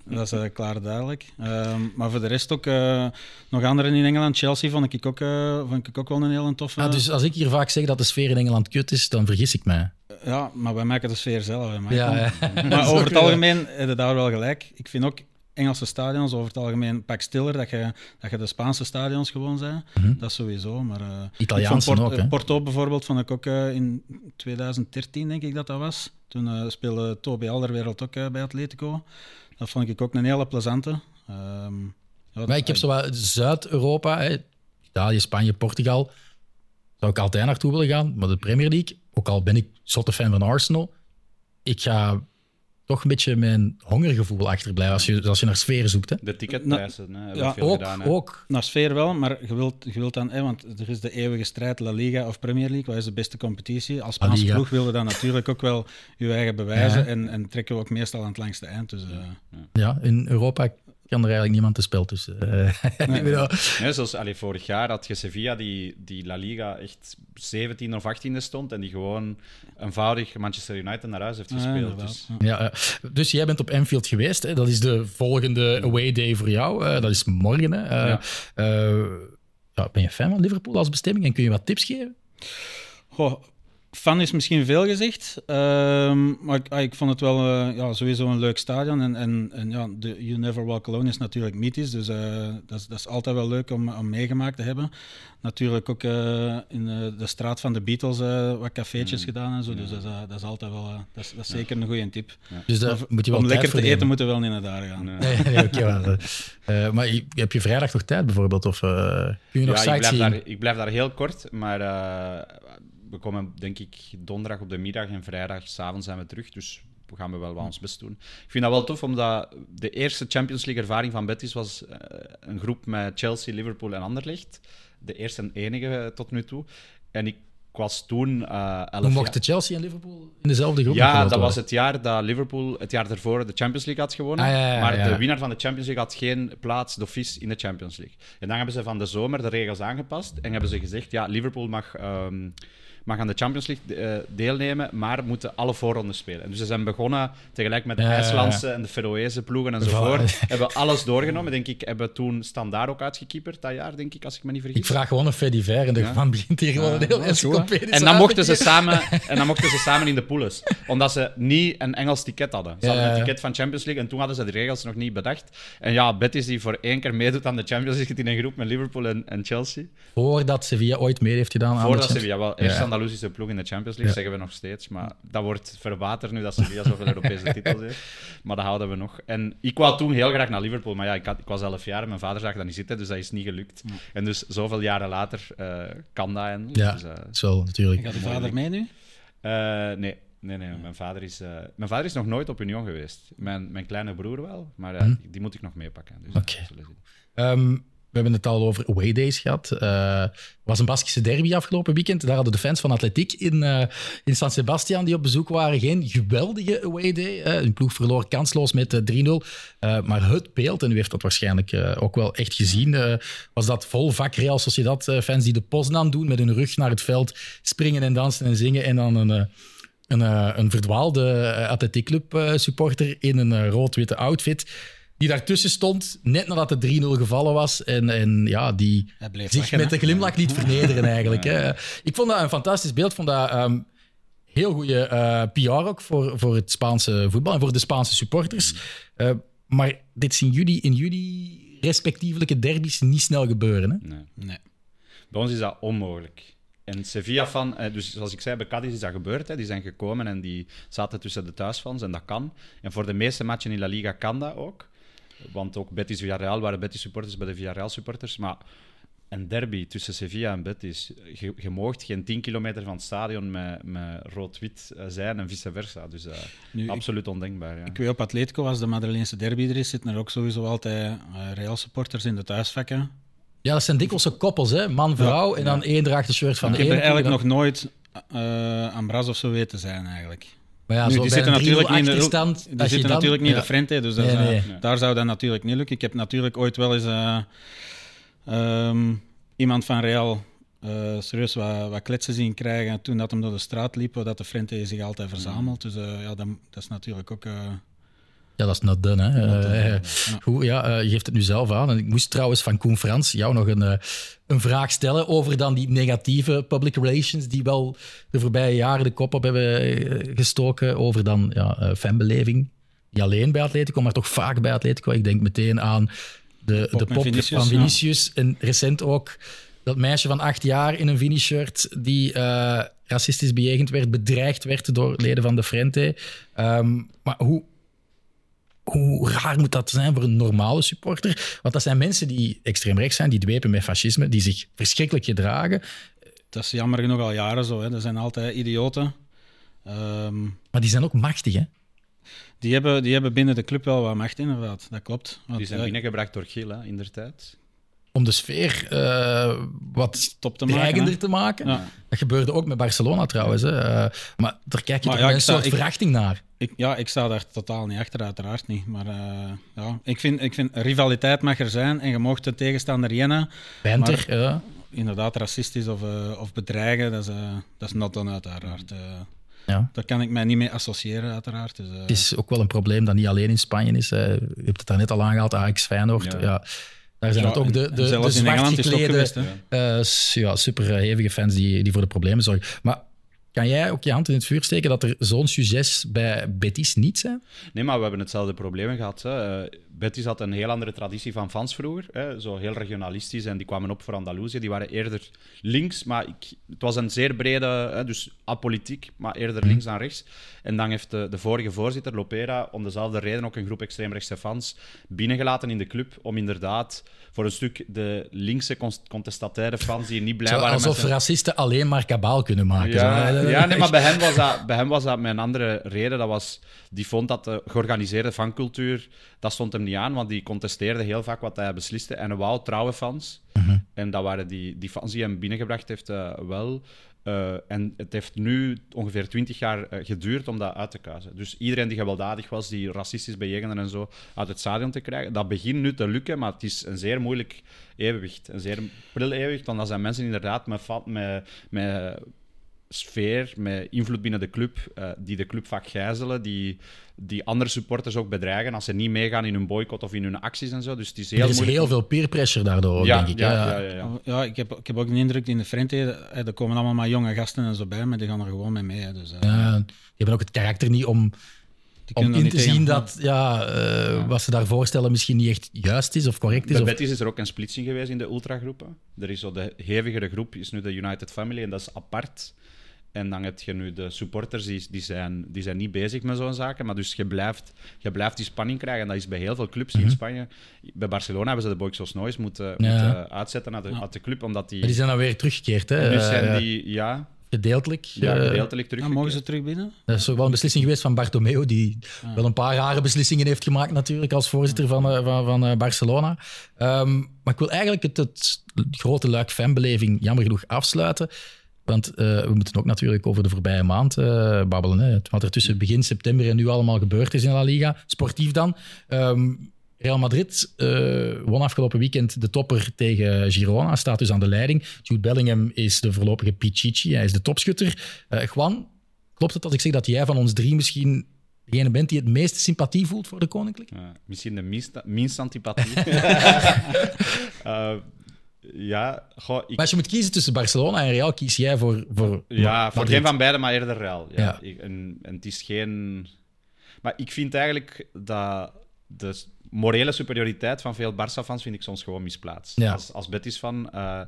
dat is eh, klaar duidelijk. Ehm, maar voor de rest ook eh, nog anderen in Engeland. Chelsea vond ik ook, eh, vond ik ook wel een heel toffe. Ah, dus als ik hier vaak zeg dat de sfeer in Engeland kut is, dan vergis ik mij. Ja, maar wij maken de sfeer zelf. Hè. Ja, ja. Maar over het algemeen heb je daar wel gelijk. Ik vind ook Engelse stadions over het algemeen pak stiller dat je, dat je de Spaanse stadions gewoon zijn. Dat sowieso. Maar, ik Italiaanse Port- ook, hè? eh, Porto bijvoorbeeld vond ik ook eh, in 2013, denk ik dat dat was. Toen eh, speelde Toby Alderwereld ook bij Atletico. Dat vond ik ook een hele plezante. Ehm, ja, Maar ik heb zo wat Zuid-Europa, Italië, Spanje, Portugal, zou ik altijd naartoe willen gaan. Maar de Premier League, ook al ben ik zotte fan van Arsenal, ik ga toch een beetje mijn hongergevoel achterblijven als je, als je naar sfeer zoekt. Hè. De ticketprijzen hè, hebben ja, veel Ook, gedaan. Hè. ook. Naar sfeer wel, maar je wilt, je wilt dan, hè, want er is de eeuwige strijd La Liga of Premier League, wat is de beste competitie? Als Spaanse ploeg wilde dan natuurlijk ook wel je eigen bewijzen Ja. en, en trekken we ook meestal aan het langste eind. Dus, eh, Ja, in Europa kan er eigenlijk niemand te spel tussen. Eh, ik bedoel, Nee, zoals allee, vorig jaar had je Sevilla die, die La Liga echt 17 of 18e stond en die gewoon eenvoudig Manchester United naar huis heeft gespeeld. dus. ja. ja, eh, dus jij bent op Anfield geweest. Hè? Dat is de volgende away day voor jou. eh, dat is morgen. Hè? Eh, Ja. eh, ja, ben je fan van Liverpool als bestemming en kun je wat tips geven? Goh, fan is misschien veel gezegd, ehm, maar ik, ah, ik vond het wel eh, ja, sowieso een leuk stadion. En, en, en ja, de You Never Walk Alone is natuurlijk mythisch, dus eh, dat, is, dat is altijd wel leuk om, om meegemaakt te hebben. Natuurlijk ook eh, in eh, de straat van de Beatles eh, wat cafeetjes gedaan en zo, dus dat is, dat is altijd wel, dat is, dat is zeker een goede tip. Dus daar moet je wel om tijd lekker te voor eten nemen. moeten we wel niet naar daar gaan. Nee. Nee, nee oké. wel, maar je- heb je vrijdag nog tijd bijvoorbeeld? Of eh, kun je nog Ja, ik blijf, daar, ik blijf daar heel kort, maar eh, we komen denk ik donderdag op de middag en vrijdag s'avonds zijn we terug. Dus we gaan we wel wat ons best doen. Ik vind dat wel tof, omdat de eerste Champions League ervaring van Betis was eh, een groep met Chelsea, Liverpool en Anderlecht. De eerste en enige tot nu toe. En ik was toen eh elf mochten Chelsea en Liverpool in dezelfde groep? Ja, dat was het jaar dat Liverpool het jaar ervoor de Champions League had gewonnen. Ah, ja, ja, maar ja. de winnaar van de Champions League had geen plaats d'office in de Champions League. En dan hebben ze van de zomer de regels aangepast en hebben ze gezegd, ja, Liverpool mag, ehm, mag aan de Champions League eh, deelnemen, maar moeten alle voorrondes spelen. En dus ze zijn begonnen, tegelijk met de. IJslandse en de Feroese ploegen enzovoort, hebben alles doorgenomen. Denk ik, hebben toen standaard ook uitgekeeperd dat jaar, denk ik, als ik me niet vergis. Ik vraag gewoon een Fediver en de van begint hier gewoon een heel encyclopedisch En dan, mochten ze samen, en dan mochten ze samen in de poules. Omdat ze niet een Engels ticket hadden. Ze hadden een ticket van Champions League en toen hadden ze de regels nog niet bedacht. En ja, Betis die voor één keer meedoet aan de Champions League zit in een groep met Liverpool en, en Chelsea. Voordat Sevilla ooit mee heeft gedaan aan de Voordat Sevilla wel eerst Ja. Andalusische ploeg in de Champions League, Ja. zeggen we nog steeds. Maar dat wordt verwaterd nu dat Sevilla zoveel Europese titels heeft. Maar dat houden we nog. En ik wou toen heel graag naar Liverpool, maar ja, ik, had, ik was elf jaar en mijn vader zag dat niet zitten, dus dat is niet gelukt. En dus zoveel jaren later eh, kan dat eindelijk. Ja, Dus, eh, is wel natuurlijk. Gaat de vader mee nu? eh, nee, nee, nee. Mijn vader, is, eh, mijn vader is nog nooit op Union geweest. Mijn, mijn kleine broer wel, maar eh, die, die moet ik nog meepakken. Dus Hm. Oké. We hebben het al over away days gehad. Eh, Er was een Baskische derby afgelopen weekend. Daar hadden de fans van Atletiek in, eh, in San Sebastian die op bezoek waren geen geweldige away day. Hun ploeg verloor kansloos met eh, 3-0. Eh, maar het beeld, en u heeft dat waarschijnlijk ook wel echt gezien, was dat vol vak Real Sociedad fans die de Poznan doen met hun rug naar het veld, springen en dansen en zingen en dan een... een, uh, een verdwaalde atletiekclub uh, supporter in een rood-witte outfit. Die daartussen stond, net nadat de 3-0 gevallen was. En, en ja, die zich met een glimlach liet vernederen eigenlijk. Hè. Ik vond dat een fantastisch beeld. vond dat um, heel goede uh, PR ook voor, voor het Spaanse voetbal en voor de Spaanse supporters. Uh, maar dit zien jullie in jullie respectievelijke derbies niet snel gebeuren. Hè? Nee. nee. Bij ons is dat onmogelijk. En Sevilla van, eh, dus zoals ik zei, bij Cadiz is dat gebeurd. Hè. Die zijn gekomen en die zaten tussen de thuisfans en dat kan. En voor de meeste matchen in La Liga kan dat ook. Want ook Betis Villarreal waren Betis supporters bij de Villarreal supporters. Maar een derby tussen Sevilla en Betis, je, je moogt geen 10 kilometer van het stadion met, met rood-wit eh, zijn en vice versa. Dus uh, absoluut ondenkbaar. Ja. Ik weet op Atletico, als de Madrileense derby er is, zitten er ook sowieso altijd uh, Real supporters in de thuisvakken. Ja, dat zijn dikwijls koppels, hè? man-vrouw. en dan één draagt de shirt van de Ik heb er eigenlijk nog nooit uh, aan Bras of zo weten zijn, eigenlijk. Maar ja, nu, die zitten natuurlijk niet in de, die zitten natuurlijk niet in de Frente, dus nee, nee. daar zou dat natuurlijk niet lukken. Ik heb natuurlijk ooit wel eens um, iemand van Real uh, serieus wat, wat kletsen zien krijgen toen dat hem door de straat liep, dat de Frente zich altijd verzamelt. Dus uh, ja, dat, dat, is natuurlijk ook... Ja, dat is not done. Hè. ja. Goed, ja, je geeft het nu zelf aan. En ik moest trouwens van Koen Frans jou nog een, een vraag stellen over dan die negatieve public relations die wel de voorbije jaren de kop op hebben gestoken over dan ja, fanbeleving. Niet alleen bij Atletico, maar toch vaak bij Atletico. Ik denk meteen aan de, pop, de pop Vinicius, van Vinicius. En recent ook dat meisje van acht jaar in een Vini-shirt die racistisch bejegend werd, bedreigd werd door leden van de Frente. Um, maar hoe, hoe raar moet dat zijn voor een normale supporter? Want dat zijn mensen die extreem rechts zijn, die dwepen met fascisme, die zich verschrikkelijk gedragen. Dat is jammer genoeg al jaren zo. Hè. Dat zijn altijd idioten. Um... Maar die zijn ook machtig, hè? Die hebben, die hebben binnen de club wel wat macht, inderdaad. Dat klopt. Want, die zijn binnengebracht door Gil, hè, in der tijd. Om de sfeer uh, wat te maken, te maken. Ja. Dat gebeurde ook met Barcelona trouwens. Hè. Uh, maar daar kijk je maar, ja, een sta, soort ik, verachting naar. Ik, ja, ik sta daar totaal niet achter, uiteraard niet. Maar uh, ja, ik, vind, ik vind rivaliteit mag er zijn en je mocht de tegenstander jennen. Benter, ja. Inderdaad, racistisch of, of bedreigen, dat is, dat is not done, uiteraard. Ja. Daar kan ik mij niet mee associëren, uiteraard. Dus, uh... Het is ook wel een probleem dat niet alleen in Spanje is. Je hebt het daar net al aangehaald, Ajax Feyenoord. Ja. ja. Daar zijn het ook de, de, de zwart geklede, uh, ja, super hevige fans die, die voor de problemen zorgen. Maar kan jij ook je hand in het vuur steken dat er zo'n succes bij Betis niet zijn? Nee, maar we hebben hetzelfde probleem gehad. Hè. Uh, Betis had een heel andere traditie van fans vroeger. Hè. Zo heel regionalistisch. En die kwamen op voor Andalusië. Die waren eerder links, maar ik, het was een zeer brede, hè, dus apolitiek, maar eerder mhm. links dan rechts. En dan heeft de, de, vorige voorzitter, Lopera, om dezelfde reden ook een groep extreemrechtse fans binnengelaten in de club. Om inderdaad voor een stuk de linkse contestataire fans die niet blij waren alsof met... Alsof racisten alleen maar kabaal kunnen maken. Ja, ja nee, maar bij hem, was dat, bij hem was dat met een andere reden. Dat was, die vond dat de georganiseerde fancultuur, dat stond hem niet aan, want die contesteerde heel vaak wat hij besliste. En hij wou trouwe fans. Mhm. En dat waren die, die fans die hem binnengebracht heeft uh, wel. Uh, en het heeft nu ongeveer twintig jaar uh, geduurd om dat uit te kuisen. Dus iedereen die gewelddadig was, die racistisch bejegende en zo, uit het stadion te krijgen, dat begint nu te lukken, maar het is een zeer moeilijk evenwicht. Een zeer pril evenwicht, want dat zijn mensen inderdaad met, met, met sfeer, met invloed binnen de club, uh, die de club vaak gijzelen, die, die andere supporters ook bedreigen als ze niet meegaan in hun boycott of in hun acties en zo. Dus het is heel er is heel veel peer pressure daardoor, ja, denk ik. Ja, ja, ja, ja. ja ik, heb, ik heb ook de indruk in de Frente, er komen allemaal maar jonge gasten en zo bij, maar die gaan er gewoon mee mee. Dus, uh, ja, die hebben ook het karakter niet om, om in te zien dat ja, uh, wat ze daar voorstellen misschien niet echt juist is of correct is. Bij of... Betis is er ook een splitsing geweest in de ultragroepen. Er is zo de hevigere groep, is nu de United Family en dat is apart. En dan heb je nu de supporters, die, die, zijn, die zijn niet bezig met zo'n zaken. Maar dus je blijft, je blijft die spanning krijgen. En dat is bij heel veel clubs in mhm. Spanje. Bij Barcelona hebben ze de Boixos Noise moeten, moeten uitzetten uit de, uit de club. Omdat die, maar die zijn dan weer teruggekeerd, hè? Nu zijn die, ja... Gedeeltelijk. Ja, eh, gedeeltelijk terug. mogen ze terug binnen? Dat is wel een beslissing geweest van Bartomeu, die wel een paar rare beslissingen heeft gemaakt natuurlijk als voorzitter van, eh, van, van eh, Barcelona. Um, maar ik wil eigenlijk het, het grote luik fanbeleving jammer genoeg afsluiten. Want uh, we moeten ook natuurlijk over de voorbije maand uh, babbelen. Hè. Wat er tussen begin september en nu allemaal gebeurd is in La Liga. Sportief dan. Um, Real Madrid uh, won afgelopen weekend de topper tegen Girona. Staat dus aan de leiding. Jude Bellingham is de voorlopige Pichichi. Hij is de topschutter. Juan, klopt het als ik zeg dat jij van ons drie misschien degene bent die het meeste sympathie voelt voor de Koninklijke? Misschien de minst, minst antipathie. Ja, goh, ik, Maar als je moet kiezen tussen Barcelona en Real, kies jij voor, voor ja, voor geen van beide, maar eerder Real. Ja, Ja. Ik- en, en het is geen... Maar ik vind eigenlijk dat de morele superioriteit van veel Barça-fans vind ik soms gewoon misplaatst. Ja. Als, als Betis-fan... eh,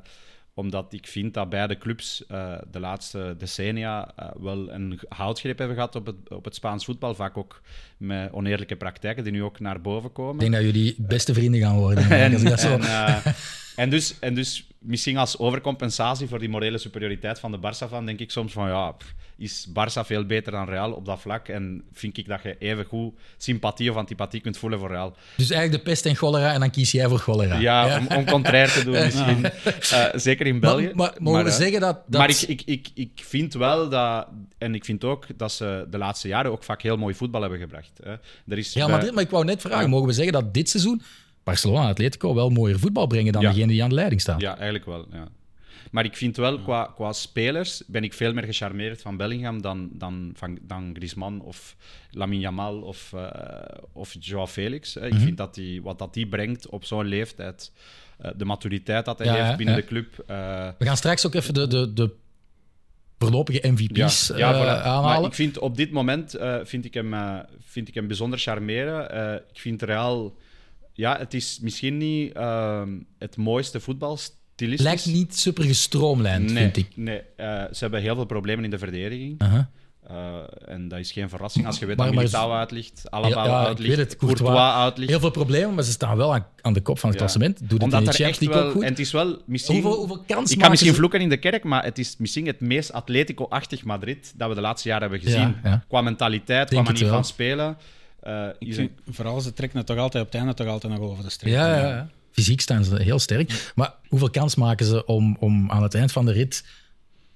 omdat ik vind dat beide clubs eh, de laatste decennia eh, wel een houtgreep hebben gehad op het, op het Spaans voetbal. Vaak ook met oneerlijke praktijken die nu ook naar boven komen. Ik denk dat jullie beste vrienden gaan worden. En, als ik dat zo... en, en, dus, en dus misschien als overcompensatie voor die morele superioriteit van de Barça van, denk ik soms van ja, is Barça veel beter dan Real op dat vlak? En vind ik dat je even goed sympathie of antipathie kunt voelen voor Real. Dus eigenlijk de pest en cholera en dan kies jij voor cholera. Ja, Om, om contrair te doen misschien. Eh, zeker in België. Maar, maar mogen we eh, zeggen dat... dat... Maar ik, ik, ik, ik vind wel dat, en ik vind ook dat ze de laatste jaren ook vaak heel mooi voetbal hebben gebracht. Hè. Er is bij- Madrid, maar ik wou net vragen, mogen we zeggen dat dit seizoen Barcelona en Atletico wel mooier voetbal brengen dan Ja. degene die aan de leiding staan? Ja, eigenlijk wel. Ja. Maar ik vind wel, qua, qua spelers ben ik veel meer gecharmeerd van Bellingham dan, dan, van, dan Griezmann of Lamine Yamal of, eh of Joao Felix. Ik Mhm. vind dat die, wat dat die brengt op zo'n leeftijd, eh, de maturiteit dat hij Ja, heeft binnen ja. de club. eh, We gaan straks ook even de, de, de voorlopige MVP's ja, voilà. Maar aanhalen. ik vind op dit moment vind ik hem, vind ik hem bijzonder charmeren. Ik vind Real... Ja, het is misschien niet ehm, het mooiste voetbalstilistisch. Lijkt niet super gestroomlijnd, nee, vind ik. Nee, eh, ze hebben heel veel problemen in de verdediging. Eh, en dat is geen verrassing als je weet dat Militao uitligt, Alaba Ja, uitligt, het, Courtois, Courtois. uitligt. Heel veel problemen, maar ze staan wel aan, aan de kop van het Ja. klassement. Doet het in Champions echt wel... ook goed. En het is wel misschien... Hoeveel, hoeveel kansen ik kan misschien ze- vloeken in de kerk, maar het is misschien het meest Atletico-achtig Madrid dat we de laatste jaren hebben gezien. Qua mentaliteit, Denk qua manier van spelen. Eh, Ik vind, vooral, ze trekken het toch altijd op het einde toch altijd nog over de streep. Ja, ja, ja. Fysiek staan ze heel sterk. Maar hoeveel kans maken ze om, om aan het eind van de rit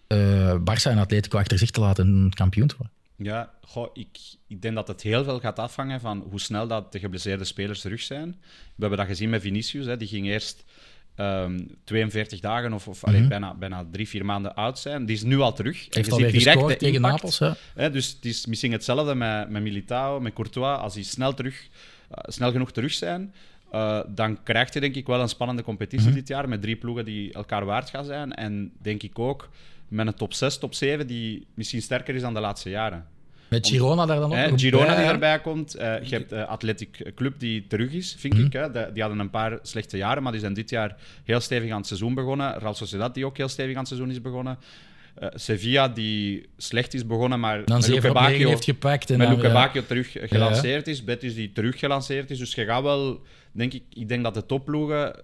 eh Barça en Atletico achter zich te laten kampioen te worden? Ja, goh, ik, ik denk dat het heel veel gaat afhangen van hoe snel dat de geblesseerde spelers terug zijn. We hebben dat gezien met Vinicius. Hè. Die ging eerst ehm, 42 dagen of, of allee, bijna, bijna drie, vier maanden oud zijn. Die is nu al terug. En Mhm. Heeft ziet direct tegen. Napels. Hè? Hè, dus het is misschien hetzelfde met, met Militao, met Courtois. Als die snel, terug, eh, snel genoeg terug zijn, eh, dan krijg je denk ik wel een spannende competitie Mhm. dit jaar met drie ploegen die elkaar waard gaan zijn. En denk ik ook met een top 6, top 7 die misschien sterker is dan de laatste jaren. Met Girona daar dan ook Hè, nog Girona bij, die erbij komt. eh, je hebt de Athletic Club die terug is, vind Mhm. ik. Hè. De- die hadden een paar slechte jaren, maar die zijn dit jaar heel stevig aan het seizoen begonnen. Real Sociedad die ook heel stevig aan het seizoen is begonnen. Eh, Sevilla die slecht is begonnen, maar Dan met 7 Luke op 9 Bacchio- heeft gepakt. En met Luke ja. Bacchio terug gelanceerd is. Betis die terug gelanceerd is. Dus je gaat wel, denk ik, ik denk dat de topploegen,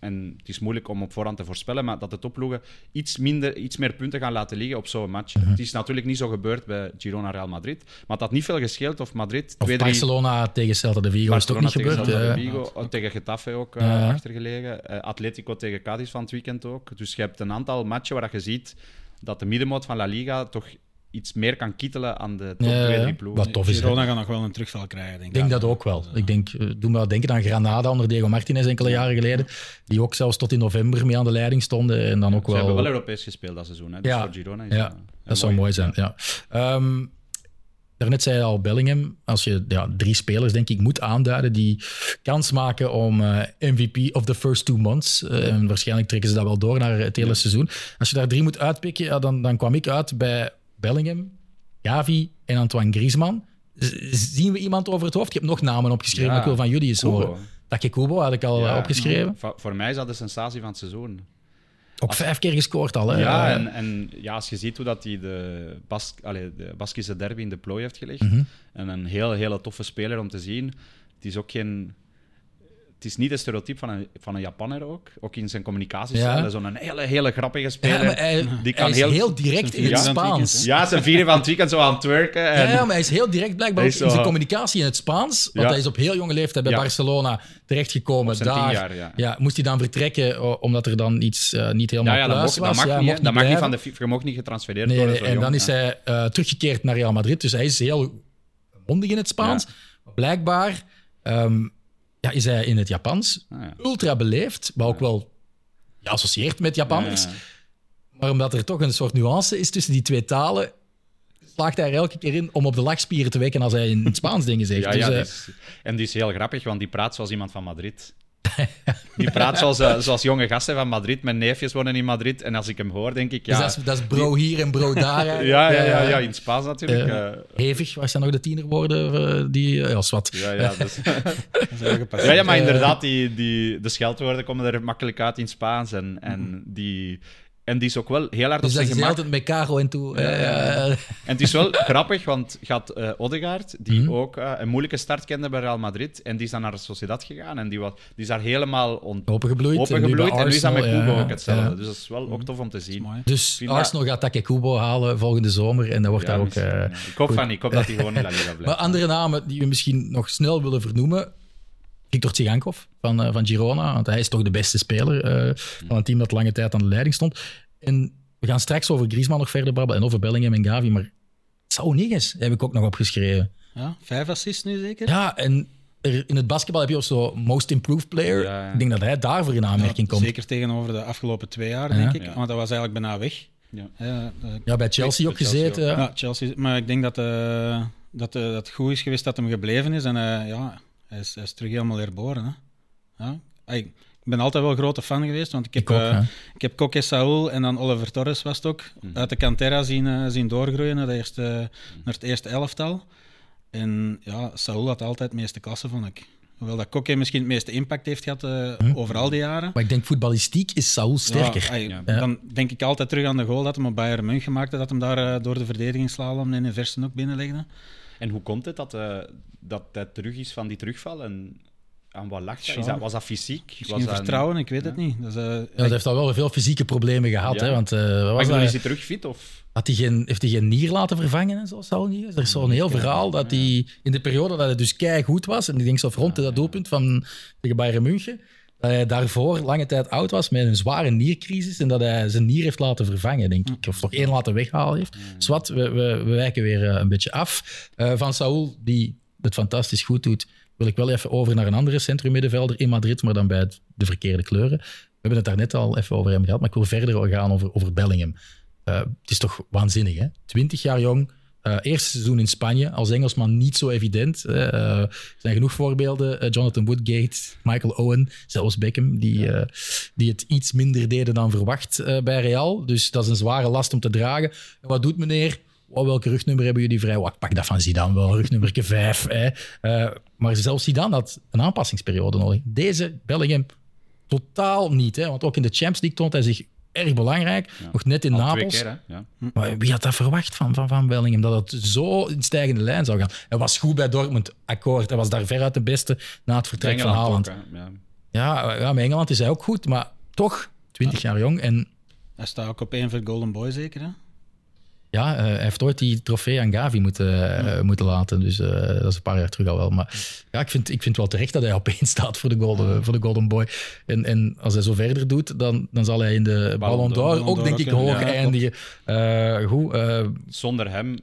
en het is moeilijk om op voorhand te voorspellen, maar dat de topploegen iets, minder, iets meer punten gaan laten liggen op zo'n match. Mhm. Het is natuurlijk niet zo gebeurd bij Girona Real Madrid, maar het had niet veel gescheeld of Madrid Of twee, drie... Barcelona tegen Celta de Vigo is het ook niet Barcelona tegen gebeurd. Celta eh. de Vigo, oh, tegen Getafe ook eh, achtergelegen. Eh, Atletico tegen Cadiz van het weekend ook. Dus je hebt een aantal matchen waar je ziet dat de middenmoot van La Liga toch iets meer kan kittelen aan de top Ja, 2, ja. 3 ploegen. Wat tof is. hè. Girona gaat nog wel een terugval krijgen, denk Ik ik. denk dat ook wel. Ik denk, eh, doe me wel denken aan Granada onder Diego Martinez enkele jaren geleden. Die ook zelfs tot in november mee aan de leiding stonden. En dan ook Ze wel... hebben wel Europees gespeeld dat seizoen. Hè? Dus Ja. voor Girona is Ja, dat, Dat zou mooi zijn, ja. Ehm, daarnet zei je al Bellingham. Als je ja, drie spelers, denk ik, moet aanduiden die kans maken om eh, MVP of the first two months. eh, en waarschijnlijk trekken ze dat wel door naar het hele seizoen. Als je daar drie moet uitpikken, ja, dan, dan kwam ik uit bij Bellingham, Gavi en Antoine Griezmann. Z- zien we iemand over het hoofd? Je hebt nog namen opgeschreven, Ja. maar ik wil van jullie eens horen. Take Kubo had ik al Ja. eh, opgeschreven. Voor, voor mij is dat de sensatie van het seizoen. Ook vijf keer gescoord al. Hè? ja, Eh, en, en ja, als je ziet hoe dat hij de, Bas, allee, de Baskische derby in de plooi heeft gelegd. Mhm. En een heel, hele toffe speler om te zien. Het is ook geen... Het is niet het stereotype van een, van een Japanner ook. Ook in zijn communicatiestijl. Ja. Zo'n hele, hele grappige speler. hij, die hij kan is heel... heel, direct in het Spaans. Ja, zijn vieren van het weekend zo aan het twerken. En... Ja, maar hij is heel direct blijkbaar ook in zijn communicatie in het Spaans. Want hij is op heel jonge leeftijd bij. Barcelona terechtgekomen. Daar tien jaar, ja. moest hij dan vertrekken omdat er dan iets eh, niet helemaal Ja, ja, dat, dat was. mag niet. mocht. Dat mag niet van de FIFA. Je mag niet getransfereerd Nee, worden. en jong, dan is hij eh, teruggekeerd naar Real Madrid. Dus hij is heel mondig in het Spaans. Blijkbaar ehm, ja, is hij in het Japans Ah, ja. ultra beleefd, maar ook wel geassocieerd met Japanners. Ja. Maar omdat er toch een soort nuance is tussen die twee talen, slaagt hij er elke keer in om op de lachspieren te wekken als hij in het Spaans dingen zegt. Ja, dus, ja, eh, is- en die is heel grappig, want die praat zoals iemand van Madrid. Die praat zoals, eh, zoals jonge gasten van Madrid. Mijn neefjes wonen in Madrid. En als ik hem hoor, denk ik, dus ja... dat, is, dat is bro hier en bro daar. ja, ja, ja, ja, in het Spaans natuurlijk. eh, Hevig, waar zijn nog de tienerwoorden? die, ja, is wat. ja, ja, dus- Dat ja, ja, maar inderdaad, die, die, de scheldwoorden komen er makkelijk uit in Spaans. En, en, die, en die is ook wel heel hard Dus op dat zijn is gemak. altijd met Caro en toe. eh, eh, En het is wel grappig, want gaat eh Odegaard, die Mhm. ook eh, een moeilijke start kende bij Real Madrid, en die is dan naar de Sociedad gegaan, en die, was, die is daar helemaal on- opengebloeid. opengebloeid, en nu is dat met Kubo ja, ook hetzelfde. ja. Dus dat is wel ook tof om te zien. mooi. Dus dat- Arsenal gaat Take Kubo halen volgende zomer en dat wordt Ja, daar ook... eh, ja. ik hoop van niet. Ik hoop dat hij gewoon in La Liga blijft. Maar andere namen die we misschien nog snel willen vernoemen. Victor Tsigankov van, eh, van Girona, want hij is toch de beste speler eh, van een team dat lange tijd aan de leiding stond. En we gaan straks over Griezmann nog verder babbelen en over Bellingham en Gavi, maar Saunigas heb ik ook nog opgeschreven. Ja, vijf assists nu zeker? Ja, en er, in het basketbal heb je ook zo Most Improved Player. Ja, ja. Ik denk dat hij daarvoor in aanmerking Ja, komt. Zeker tegenover de afgelopen twee jaar, Ja. denk ik. Ja. Want dat was eigenlijk bijna weg. Ja. Ja, eh, Ja, bij Chelsea ook gezeten. ook. ja. Chelsea. Maar ik denk dat, dat, eh, dat het goed is geweest dat hem gebleven is. En eh, ja, hij is, hij is terug helemaal herboren. Hè. Ja. Ik ben altijd wel een grote fan geweest, want ik heb, Ik ook, eh, ik heb Coque Saúl en dan Oliver Torres was het ook, Mhm. uit de Cantera zien, eh, zien doorgroeien naar, de eerste, naar het eerste elftal. En ja, Saúl had altijd het meeste klasse, vond ik. Hoewel dat Coque misschien het meeste impact heeft gehad eh, over al die jaren. Maar ik denk voetballistiek is Saul sterker. Ja. Dan denk ik altijd terug aan de goal dat hem op Bayern München maakte, dat hem daar eh, door de verdedigingsslalom en in versen ook binnenlegde. En hoe komt het dat, eh, dat hij terug is van die terugval? En aan wat lag dat? Is dat was dat fysiek? Misschien was dat een- vertrouwen, ik weet het niet. Dat eh, Ja, hij heeft al wel veel fysieke problemen gehad. Ja. Hè, want, eh, wat Maar was dat? is hij terug fit? Of? Had hij geen, heeft hij geen nier laten vervangen en zo? Saul Niguez? Er is zo'n heel verhaal dat hij in de periode dat hij dus kei goed was, en ik denk zo rond dat doelpunt van tegen Bayern München, dat hij daarvoor lange tijd oud was met een zware niercrisis en dat hij zijn nier heeft laten vervangen, denk ik. Of toch één laten weghalen heeft. Dus wat, we, we, we wijken weer eh, een beetje af. Eh, van Saul, die het fantastisch goed doet, wil ik wel even over naar een andere centrummiddenvelder in Madrid, maar dan bij het- de verkeerde kleuren. We hebben het daar net al even over hem gehad, maar ik wil verder gaan over, over Bellingham. Eh, het is toch waanzinnig, hè? 20 jaar jong. Eh, eerste seizoen in Spanje, als Engelsman niet zo evident. hè. Eh, er zijn genoeg voorbeelden. Eh, Jonathan Woodgate, Michael Owen, zelfs Beckham, die, eh, die het iets minder deden dan verwacht eh, bij Real. Dus dat is een zware last om te dragen. En wat doet meneer? Oh, welke rugnummer hebben jullie vrij? Oh, ik pak dat van Zidane wel, rugnummer 5. Hè. Eh, maar zelfs Zidane had een aanpassingsperiode nodig. Deze Bellingham totaal niet. Hè? Want ook in de Champions League toont hij zich erg belangrijk. Nog net in Al Napels. twee keer, hè? Ja. Maar wie had dat verwacht van, van, van Bellingham? Dat het zo in stijgende lijn zou gaan. Hij was goed bij Dortmund, akkoord. Hij was daar veruit de beste na het vertrek van Haaland. ja. Ja, ja, met Engeland is hij ook goed, maar toch 20 jaar jong. En Hij staat ook op één voor Golden Boy, zeker. Hè? Ja, eh, hij heeft ooit die trofee aan Gavi moeten, eh, moeten laten. Dus eh, dat is een paar jaar terug al wel. Maar ja, ik vind, ik vind wel terecht dat hij op één staat voor de Golden, voor de golden Boy. En, en als hij zo verder doet, dan, dan zal hij in de Ballon d'Or ook, denk ik, hoog Ja, eindigen. Eh, goed, eh, Zonder hem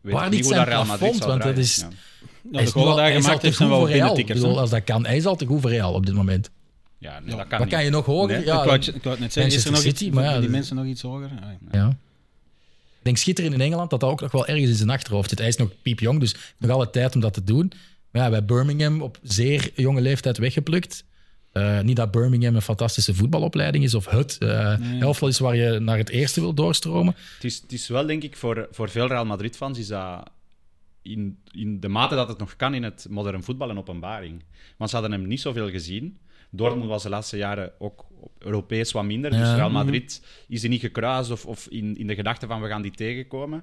weet Waar niet hoe zijn dat Real Madrid zou Want dat is- Ja. Ja, hij de is, al, hij is al te heeft goed voor Real. Bedoel, als dat kan. Hij is al te goed voor Real op dit moment. Ja, nee, dat kan Wat niet. kan je nog hoger? Nee, Ja, ik, wou, het- net zeggen, is er nog iets, City, maar ja, die mensen nog iets hoger? Ja. Denk schitterend in Engeland dat dat ook nog wel ergens in zijn achterhoofd zit. Hij is nog piepjong, dus nog alle tijd om dat te doen. Maar ja, bij Birmingham op zeer jonge leeftijd weggeplukt. Eh, niet dat Birmingham een fantastische voetbalopleiding is of het uh, elftal is waar je naar het eerste wil doorstromen. Het is, het is wel, denk ik, voor, voor veel Real Madrid-fans is dat in, in de mate dat het nog kan in het modern voetbal een openbaring. Want ze hadden hem niet zoveel gezien. Dortmund was de laatste jaren ook op Europees wat minder. Dus. Real Madrid is er niet gekruist of, of in, in de gedachte van we gaan die tegenkomen.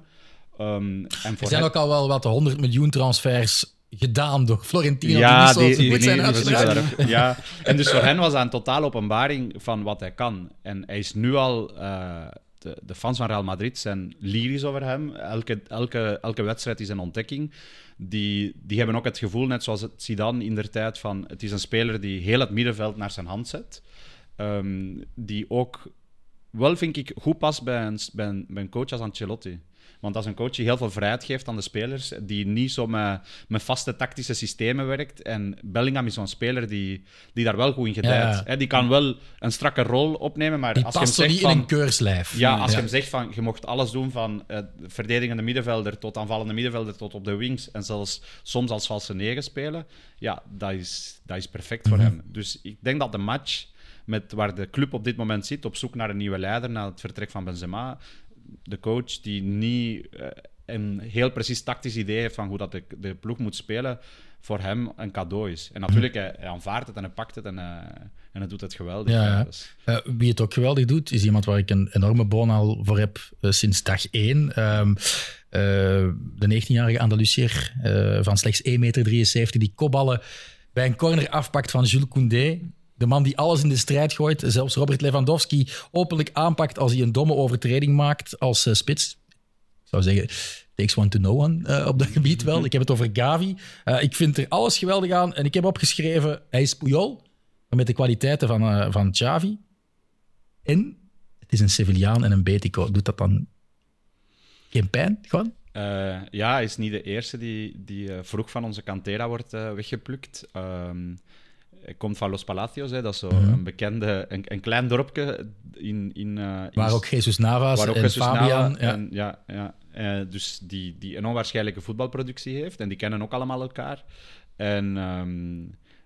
Ehm, en Er zijn ook al wel wat 100 miljoen transfers gedaan door Florentino. Ja, die zijn die- daar ja. En dus voor hen was dat een totale openbaring van wat hij kan. En hij is nu al... eh, de, de fans van Real Madrid zijn lyrisch over hem. Elke, elke, elke wedstrijd is een ontdekking. Die, die hebben ook het gevoel, net zoals het Zidane in der tijd, van het is een speler die heel het middenveld naar zijn hand zet. Ehm, die ook wel, vind ik, goed past bij een, bij bij een coach als Ancelotti. Want dat is een coach die heel veel vrijheid geeft aan de spelers, die niet zo met, met vaste tactische systemen werkt. En Bellingham is zo'n speler die, die daar wel goed in gedijt. Ja. Hè, die kan wel een strakke rol opnemen, maar Die als je hem past zegt niet in van... een keurslijf. Ja, als je hem zegt van je mocht alles doen van eh, verdedigende middenvelder tot aanvallende middenvelder tot op de wings en zelfs soms als valse negen spelen, ja, dat is, dat is perfect voor hem. Dus ik denk dat de match met waar de club op dit moment zit, op zoek naar een nieuwe leider na het vertrek van Benzema, de coach die niet eh, een heel precies tactisch idee heeft van hoe dat de, de ploeg moet spelen, voor hem een cadeau is. En natuurlijk, hij, hij aanvaardt het en hij pakt het en, eh, en hij doet het geweldig. Ja, dus- Eh, wie het ook geweldig doet, is iemand waar ik een enorme boon al voor heb sinds dag één. Ehm, eh, de 19-jarige Andalusier van slechts 1,73 meter, die kopballen bij een corner afpakt van Jules Koundé. De man die alles in de strijd gooit. Zelfs Robert Lewandowski openlijk aanpakt als hij een domme overtreding maakt als eh, spits. Ik zou zeggen, takes one to know one eh, op dat gebied wel. Ik heb het over Gavi. Eh, ik vind er alles geweldig aan. En ik heb opgeschreven, hij is Puyol, maar met de kwaliteiten van, van Xavi. En het is een Sevillaan en een Betico. Doet dat dan geen pijn? Gewoon? Ja, hij is niet de eerste die, die vroeg van onze cantera wordt weggeplukt. Ehm, hij komt van Los Palacios, hè, dat is zo een bekende, een, een klein dorpje in... in, eh, in Waar ook Jesus Navas waar ook en Jesus Fabian... Nava en- ja, ja. Eh, dus die, die een onwaarschijnlijke voetbalproductie heeft. En die kennen ook allemaal elkaar. En, ehm,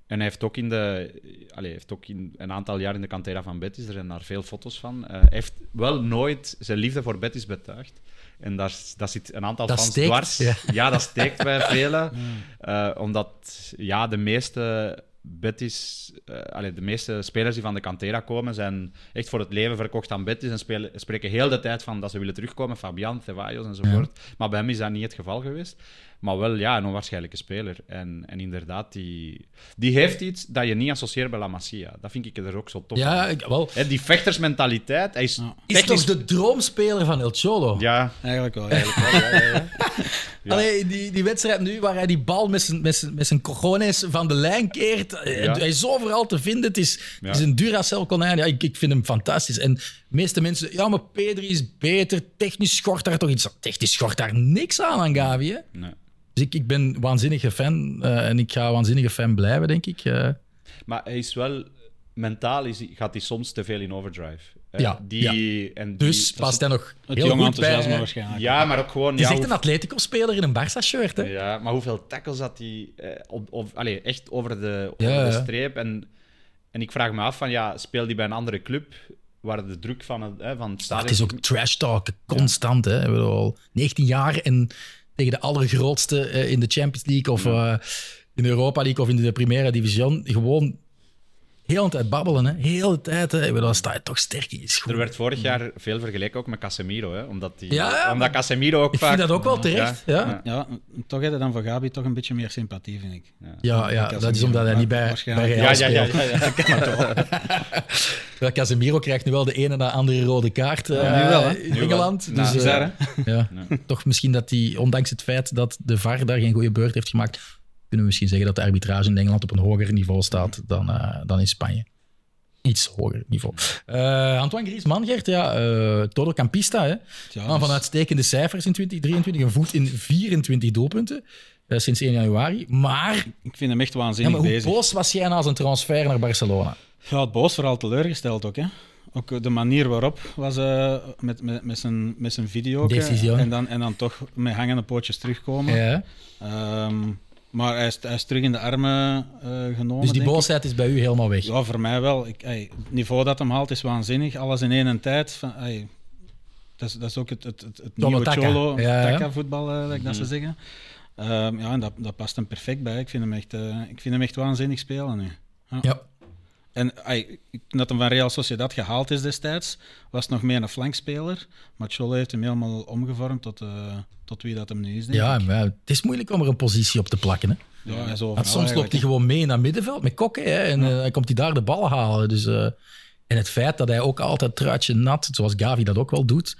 en hij heeft ook, in de, allee, heeft ook in een aantal jaar in de cantera van Betis, er zijn daar veel foto's van. Eh, hij heeft wel nooit zijn liefde voor Betis betuigd. En daar, daar zit een aantal Dat fans steekt, dwars. ja. Ja. dat steekt bij velen. Omdat ja, de meeste Betis, eh, allee, de meeste spelers die van de cantera komen, zijn echt voor het leven verkocht aan Betis en spelen, spreken heel de tijd van dat ze willen terugkomen. Fabian, Ceballos enzovoort. Maar bij hem is dat niet het geval geweest. Maar wel, ja, een onwaarschijnlijke speler. En, en inderdaad, die, die heeft iets dat je niet associeert bij La Masia. Dat vind ik er ook zo tof aan. Ja, ik- wel. Hè, die vechtersmentaliteit, hij is Is technisch... toch de droomspeler van El Cholo? Ja, Eigenlijk wel. eigenlijk wel, ja, ja, ja. Ja. Allee, die, die wedstrijd nu, waar hij die bal met zijn, met zijn, met zijn cojones van de lijn keert. eh, Ja. Hij is overal te vinden. Het is, Ja. het is een Duracell-konijn. Ja, ik, ik vind hem fantastisch. En de meeste mensen... Ja, maar Pedri is beter. Technisch schort daar toch iets... Technisch schort daar niks aan aan Gavi, hè? Nee. Dus ik, ik ben waanzinnige fan. eh, en ik ga waanzinnige fan blijven, denk ik. eh. Maar hij is wel... Mentaal is, hij- gaat hij soms te veel in overdrive. Hè. Ja, die, En die, dus past hij nog Het heel jonge goed bij. enthousiasme hè. waarschijnlijk. Ja, maar ook gewoon... Het is ja, echt hoe- een Atletico-speler in een Barça-shirt, hè? Ja, maar hoeveel tackles had hij eh, op, echt over de, Ja, over de ja. streep? En, en ik vraag me af van, ja, speel die bij een andere club waar de druk van het, hè, van het Maar stadion... het is ook trash talk, constant. Hè? Ik bedoel, 19 jaar en tegen de allergrootste eh, in de Champions League of eh, in de Europa League of in de Primera Division. Gewoon heel de tijd babbelen. Hè? Heel de tijd. Hè? Ik bedoel, dan sta je toch sterk in je schoen. Er werd vorig jaar veel vergeleken ook met Casemiro, hè, omdat, die, Ja, ja, omdat Casemiro ook Ik vaak... vind dat ook wel terecht. Ja, ja. Ja, toch heb je dan voor Gabi toch een beetje meer sympathie, vind ik. ja, dat is omdat hij niet bij, bij. Real Ja, ja, ja, speelt. ja, ja. Terwijl Casemiro krijgt nu wel de ene na andere rode kaart Ja, nu wel, hè? in Nu wel. Engeland. Nou, dus, bizar, hè? ja. Toch misschien dat hij, ondanks het feit dat de VAR daar geen goede beurt heeft gemaakt, kunnen we misschien zeggen dat de arbitrage in Engeland op een hoger niveau staat dan, eh, dan in Spanje. Iets hoger niveau. Eh, Antoine Griezmann, Gert, ja, eh todo campista. Hè? Ja, Man van dus- uitstekende cijfers in 2023. Een voet in 24 doelpunten sinds 1 januari. Maar, Ik vind hem echt ja, waanzinnig maar hoe bezig. boos was jij na zijn transfer naar Barcelona? Ja, het boos vooral teleurgesteld ook. Hè. Ook de manier waarop was met, met, met, zijn, met zijn video. En dan, en dan toch met hangende pootjes terugkomen. Ja. Ehm, maar hij is, hij is terug in de armen eh, genomen. Dus die ik. boosheid is bij u helemaal weg. Ja, voor mij wel. Ik, ey, het niveau dat hem haalt is waanzinnig. Alles in één tijd. Van, ey, dat, is, dat is ook het, het, het, het Cholo nieuwe Taka. Cholo Ja, ja. Voetbal, like dat ze zeggen. Ehm, ja, en dat, dat past hem perfect bij. Ik vind hem echt, eh, ik vind hem echt waanzinnig spelen nu. Ja. En dat hem van Real Sociedad gehaald is destijds, was het nog meer een flankspeler. Maar Cholo heeft hem helemaal omgevormd tot, eh, tot wie dat hem nu is, denk Ja, ik. maar het is moeilijk om er een positie op te plakken. Hè? Ja, overal Want soms loopt hij gewoon mee naar middenveld met kokken hè, en eh, dan komt hij daar de bal halen. Dus, eh, en het feit dat hij ook altijd truitje nat, zoals Gavi dat ook wel doet,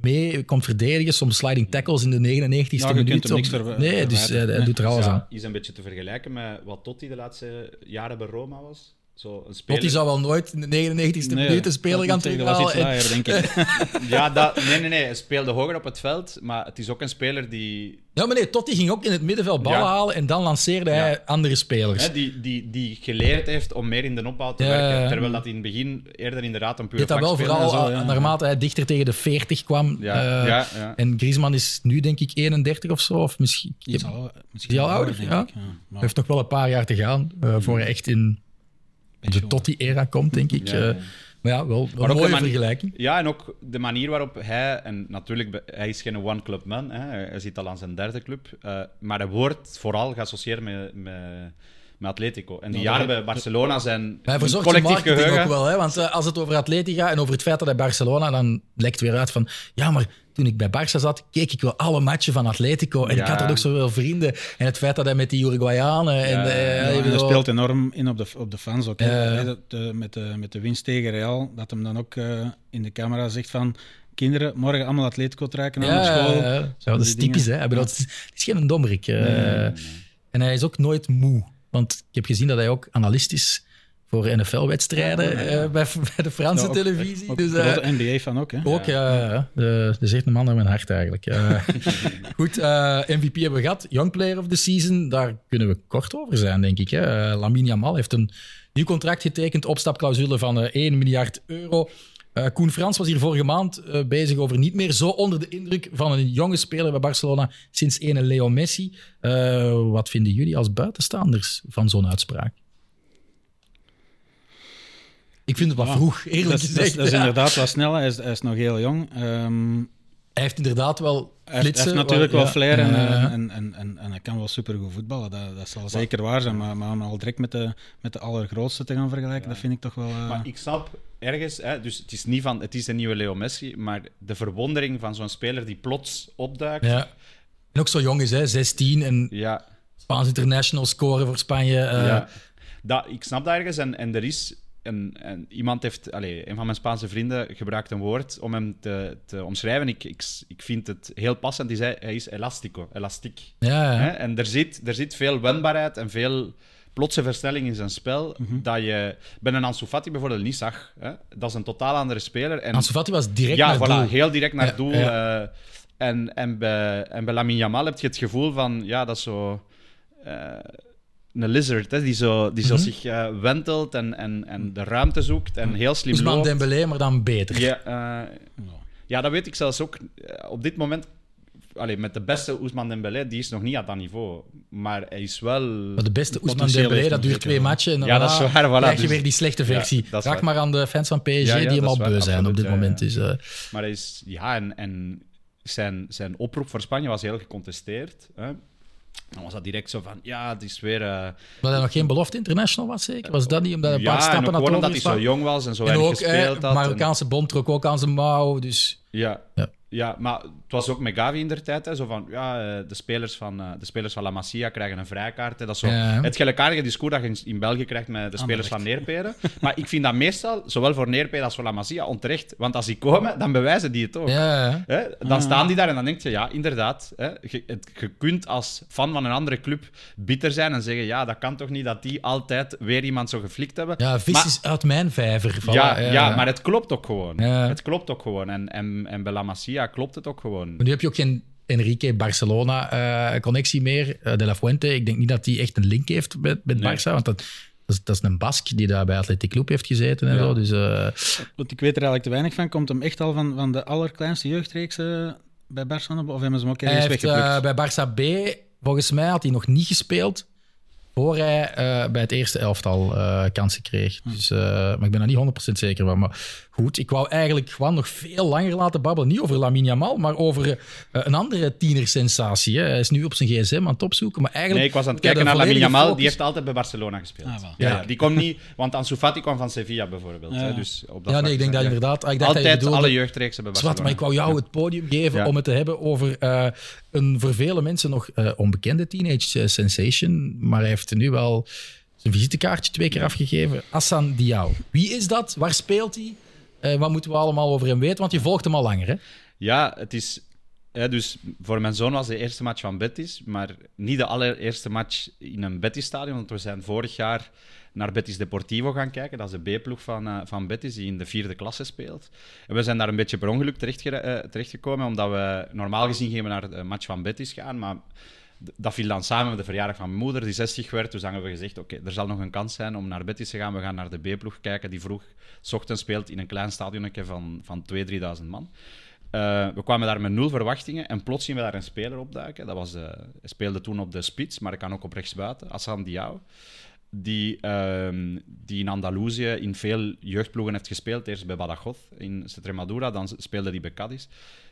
mee komt verdedigen, soms sliding tackles in de 99ste Ja, je kunt minuut. hem niks op- nee, dus eh, hij Nee. doet er alles Ja, aan. is een beetje te vergelijken met wat Totti de laatste jaren bij Roma was. Zo een speler... Totti zou wel nooit in de 99ste Nee, minuut een speler gaan zeggen, Dat was iets En- lager, denk ik. Ja, dat, nee, nee, nee. Hij speelde hoger op het veld, maar het is ook een speler die, Ja, maar nee, Totti ging ook in het middenveld ballen Ja. halen en dan lanceerde hij Ja. andere spelers. hè, die, die, die geleerd heeft om meer in de opbouw te Ja, werken. Terwijl dat in het begin eerder inderdaad een Je pure dat wel vooral zo, uh, ja. naarmate hij dichter tegen de 40 kwam. Ja, eh, ja, ja. En Griezmann is nu denk ik 31 of zo. Of misschien. Iets al, misschien al wel ouder, denk ja. ik. Ja, Hij maar heeft nog wel een paar jaar te gaan eh, voor hij echt in de pensioen. Totti-era komt, denk ik. Ja, Eh, ja. maar ja, wel, wel Maar een mooie vergelijking. Ja, en ook de manier waarop hij, en natuurlijk, hij is geen one-club man, hè, hij zit al aan zijn derde club, eh, maar hij wordt vooral geassocieerd met, met, met Atletico. En die Ja, jaren bij Barcelona zijn Maar een collectief geheugen. ook wel. Hè? Want eh, als het over Atleti gaat en over het feit dat hij Barcelona, dan lekt weer uit van... Ja, maar toen ik bij Barça zat, keek ik wel alle matchen van Atletico. En Ja. ik had er ook zoveel vrienden. En het feit dat hij met die Uruguayanen... En, Ja, eh, Ja, dat speelt enorm in op de, op de fans ook. dat, eh, met, de, met de winst tegen Real, dat hem dan ook in de camera zegt van... Kinderen, morgen allemaal Atletico trekken aan Ja, de school. ja, dat is typisch, hè? Is, is geen dommerik. En hij is ook nooit moe. Want ik heb gezien dat hij ook analist is voor NFL-wedstrijden eh, bij, bij de Franse ook- televisie. Ook dus, eh, grote NBA-fan ook, hè? Ook, ja. ja. De- Dat is echt een man naar mijn hart eigenlijk. Goed, eh, MVP hebben we gehad. Young Player of the Season, daar kunnen we kort over zijn, denk ik. Hè. Uh, Lamine Yamal heeft een nieuw contract getekend, opstapclausule van eh 1 miljard euro. Eh, Koen Frans was hier vorige maand eh, bezig over niet meer zo onder de indruk van een jonge speler bij Barcelona sinds ene Leo Messi. Eh, wat vinden jullie als buitenstaanders van zo'n uitspraak? Ik vind het wat vroeg, eerlijk dat, gezegd. dat is inderdaad wel snel. Hij is, hij is nog heel jong. Ehm, Hij heeft inderdaad wel hij, heeft, hij flitsen. heeft natuurlijk waar- wel flair en, ja. eh, en, en, en, en hij kan wel supergoed voetballen. Dat, dat zal zeker waar zijn. Maar, maar om al direct met de, met de allergrootste te gaan vergelijken, dat vind ik toch wel... eh, Maar ik snap ergens, hè, dus het is niet van het is een nieuwe Leo Messi, maar de verwondering van zo'n speler die plots opduikt. Ja. En ook zo jong is, hè? 16 en ja, Spaans international scoren voor Spanje. eh, ja. Dat, ik snap dat ergens. En, en er is een, een, iemand heeft, allez, een van mijn Spaanse vrienden gebruikt een woord om hem te, te omschrijven. Ik, ik, ik vind het heel passend. Die zei, hij is elastico, elastiek. ja, ja. Hè? En er zit, er zit veel wendbaarheid en veel plotse versnelling in zijn spel. Mhm. Dat je bij een Ansu Fati bijvoorbeeld niet zag. Hè? Dat is een totaal andere speler. En, Ansu Fati was direct ja, naar voilà, doel. heel direct naar Ja, doel. eh, en, en, bij, en bij Lamine Yamal heb je het gevoel van, ja, dat is zo... eh, een lizard, hè, die zo, die zo Mhm. zich eh, wentelt en, en, en de ruimte zoekt en heel slim Ousmane loopt. Dembélé, maar dan beter. Ja, eh, ja, dat weet ik zelfs ook. Eh, Op dit moment, allee, met de beste Ousmane Dembélé, die is nog niet aan dat niveau. Maar hij is wel... Maar de beste Ousmane Dembélé, dat duurt twee matchen. En Ja, dat is waar, voilà, krijg je dus- weer die slechte Ja, versie. Vraag waar. maar aan de fans van PSG, Ja, ja, die hem al beu zijn op dit ja, moment. ja. Dus, Maar hij is... Ja, en, en zijn, zijn oproep voor Spanje was heel gecontesteerd. Hè. Dan was dat direct zo van, ja, het is weer... eh, dat hij nog geen belofte international was, zeker? Was dat niet omdat hij een ja, paar en stappen had gewoon omdat hij zo jong was en zo En ook, gespeeld eh, had. en- Marokkaanse bond trok ook aan zijn mouw. Dus Ja. Ja. Ja. maar het was ook met Gavi in der tijd. Hè, zo van, ja, eh, de spelers van, eh, de spelers van La Masia krijgen een vrijkaart. Hè, dat is zo Ja. het gelijkaardige discours dat je in, in België krijgt met de spelers van Neerperen. maar ik vind dat meestal, zowel voor Neerperen als voor La Masia, onterecht. Want als die komen, dan bewijzen die het ook. ja. Hè? Dan staan die daar en dan denk je, ja, inderdaad. Hè? Je, het, je kunt als fan van een andere club bitter zijn en zeggen, ja, dat kan toch niet dat die altijd weer iemand zo geflikt hebben. ja, vis Maar- is uit mijn vijver. Ja, ja, maar het klopt ook gewoon. Het klopt ook gewoon. En, en, en bij La Masia klopt het ook gewoon. Maar nu heb je ook geen Enrique Barcelona-connectie meer. Eh, de La Fuente, ik denk niet dat hij echt een link heeft met, met Nee. Barça. Want dat, dat, is, dat is een Bask die daar bij Athletic Club heeft gezeten en Ja. zo. Dus eh, Want ik weet er eigenlijk te weinig van. Komt hem echt al van, van de allerkleinste jeugdreeks eh, bij Barcelona? Of hebben ze hem ook ergens weggeplukt? eh, bij Barça B, volgens mij had hij nog niet gespeeld. Voor hij eh, bij het eerste elftal eh, kansen kreeg. Dus, eh, maar ik ben er niet 100% zeker van. Maar goed, ik wou eigenlijk gewoon nog veel langer laten babbelen. Niet over Lamine Yamal, maar over eh, een andere tienersensatie. hè. Hij is nu op zijn gsm aan het opzoeken. Maar eigenlijk, Nee, ik was aan het kijken naar Lamine Yamal. Die heeft altijd bij Barcelona gespeeld. Ah, ja, die komt niet... Want Ansu Fati kwam van Sevilla bijvoorbeeld. Ja. Hè, dus op dat Ja, nee, ik denk dat inderdaad... Ik dacht dat je Altijd bedoelde- alle jeugdreeksen bij Barcelona. Zwart, maar ik wou jou het podium geven Ja. om het te hebben over eh, een voor vele mensen nog eh, onbekende teenage sensation. Maar hij heeft nu wel zijn visitekaartje twee keer afgegeven. Hassan Diao. Wie is dat? Waar speelt hij? Eh, wat moeten we allemaal over hem weten? Want je volgt hem al langer, hè? Ja, het is dus voor mijn zoon was de eerste match van Betis, maar niet de allereerste match in een Betis-stadion, want we zijn vorig jaar naar Betis Deportivo gaan kijken. Dat is de B-ploeg van, uh, van Betis, die in de vierde klasse speelt. En we zijn daar een beetje per ongeluk terecht, uh, terechtgekomen, omdat we normaal gezien gingen naar de match van Betis gaan, maar dat viel dan samen met de verjaardag van mijn moeder, die 60 werd. Dus dan hebben we gezegd, oké, er zal nog een kans zijn om naar Betis te gaan. We gaan naar de B-ploeg kijken, die vroeg s ochtends speelt in een klein stadionnetje van, van 2.000, 3.000 man. Uh, we kwamen daar met nul verwachtingen en plots zien we daar een speler opduiken. Dat was, uh, hij speelde toen op de spits, maar ik kan ook op rechtsbuiten, Hassan Diao. Die, uh, die in Andalusië in veel jeugdploegen heeft gespeeld. Eerst bij Badajoz in Extremadura, dan speelde hij bij Cadiz.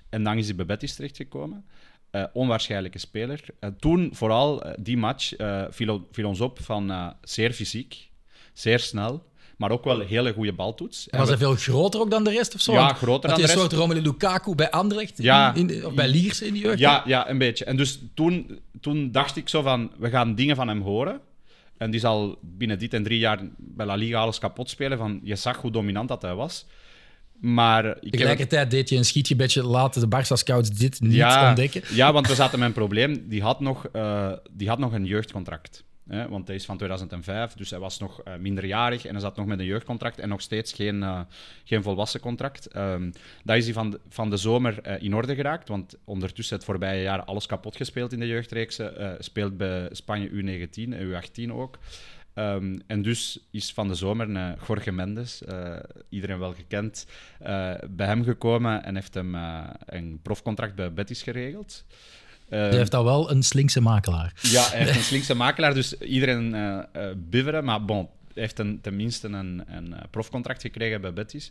En dan is hij bij Betis terechtgekomen. Uh, onwaarschijnlijke speler. Uh, toen, vooral uh, die match, viel, viel, ons op van zeer fysiek, zeer snel, maar ook wel een hele goede baltoets. En was hij veel groter ook dan de rest of zo? Ja, groter dan de rest. een soort Romelu Lukaku bij Anderlecht, ja. In, of bij Liers in de jeugd? Ja, ja, een beetje. En dus toen, toen dacht ik zo van, we gaan dingen van hem horen. En die zal binnen dit en drie jaar bij La Liga alles kapot spelen. Van, je zag hoe dominant dat hij was. Maar ik Tegelijkertijd deed je een schietje beetje laten de Barça scouts dit niet ja, ontdekken. Ja, want we zaten met een probleem. Die had nog, uh, die had nog een jeugdcontract. Hè? Want hij is van 2005, dus hij was nog uh, minderjarig en hij zat nog met een jeugdcontract en nog steeds geen, uh, geen volwassen contract. Um, dat is hij van de, van de zomer in orde geraakt, want ondertussen het voorbije jaar alles kapot gespeeld in de jeugdreeksen. speelt bij Spanje U19 en U18 ook. Um, en dus is van de zomer uh, Jorge Mendes, uh, iedereen wel gekend, uh, bij hem gekomen en heeft hem een profcontract bij Betis geregeld. Hij heeft al wel een slinkse makelaar. Ja, hij heeft een slinkse makelaar, dus iedereen biveren. Maar bon, hij heeft een, tenminste een, een profcontract gekregen bij Betis.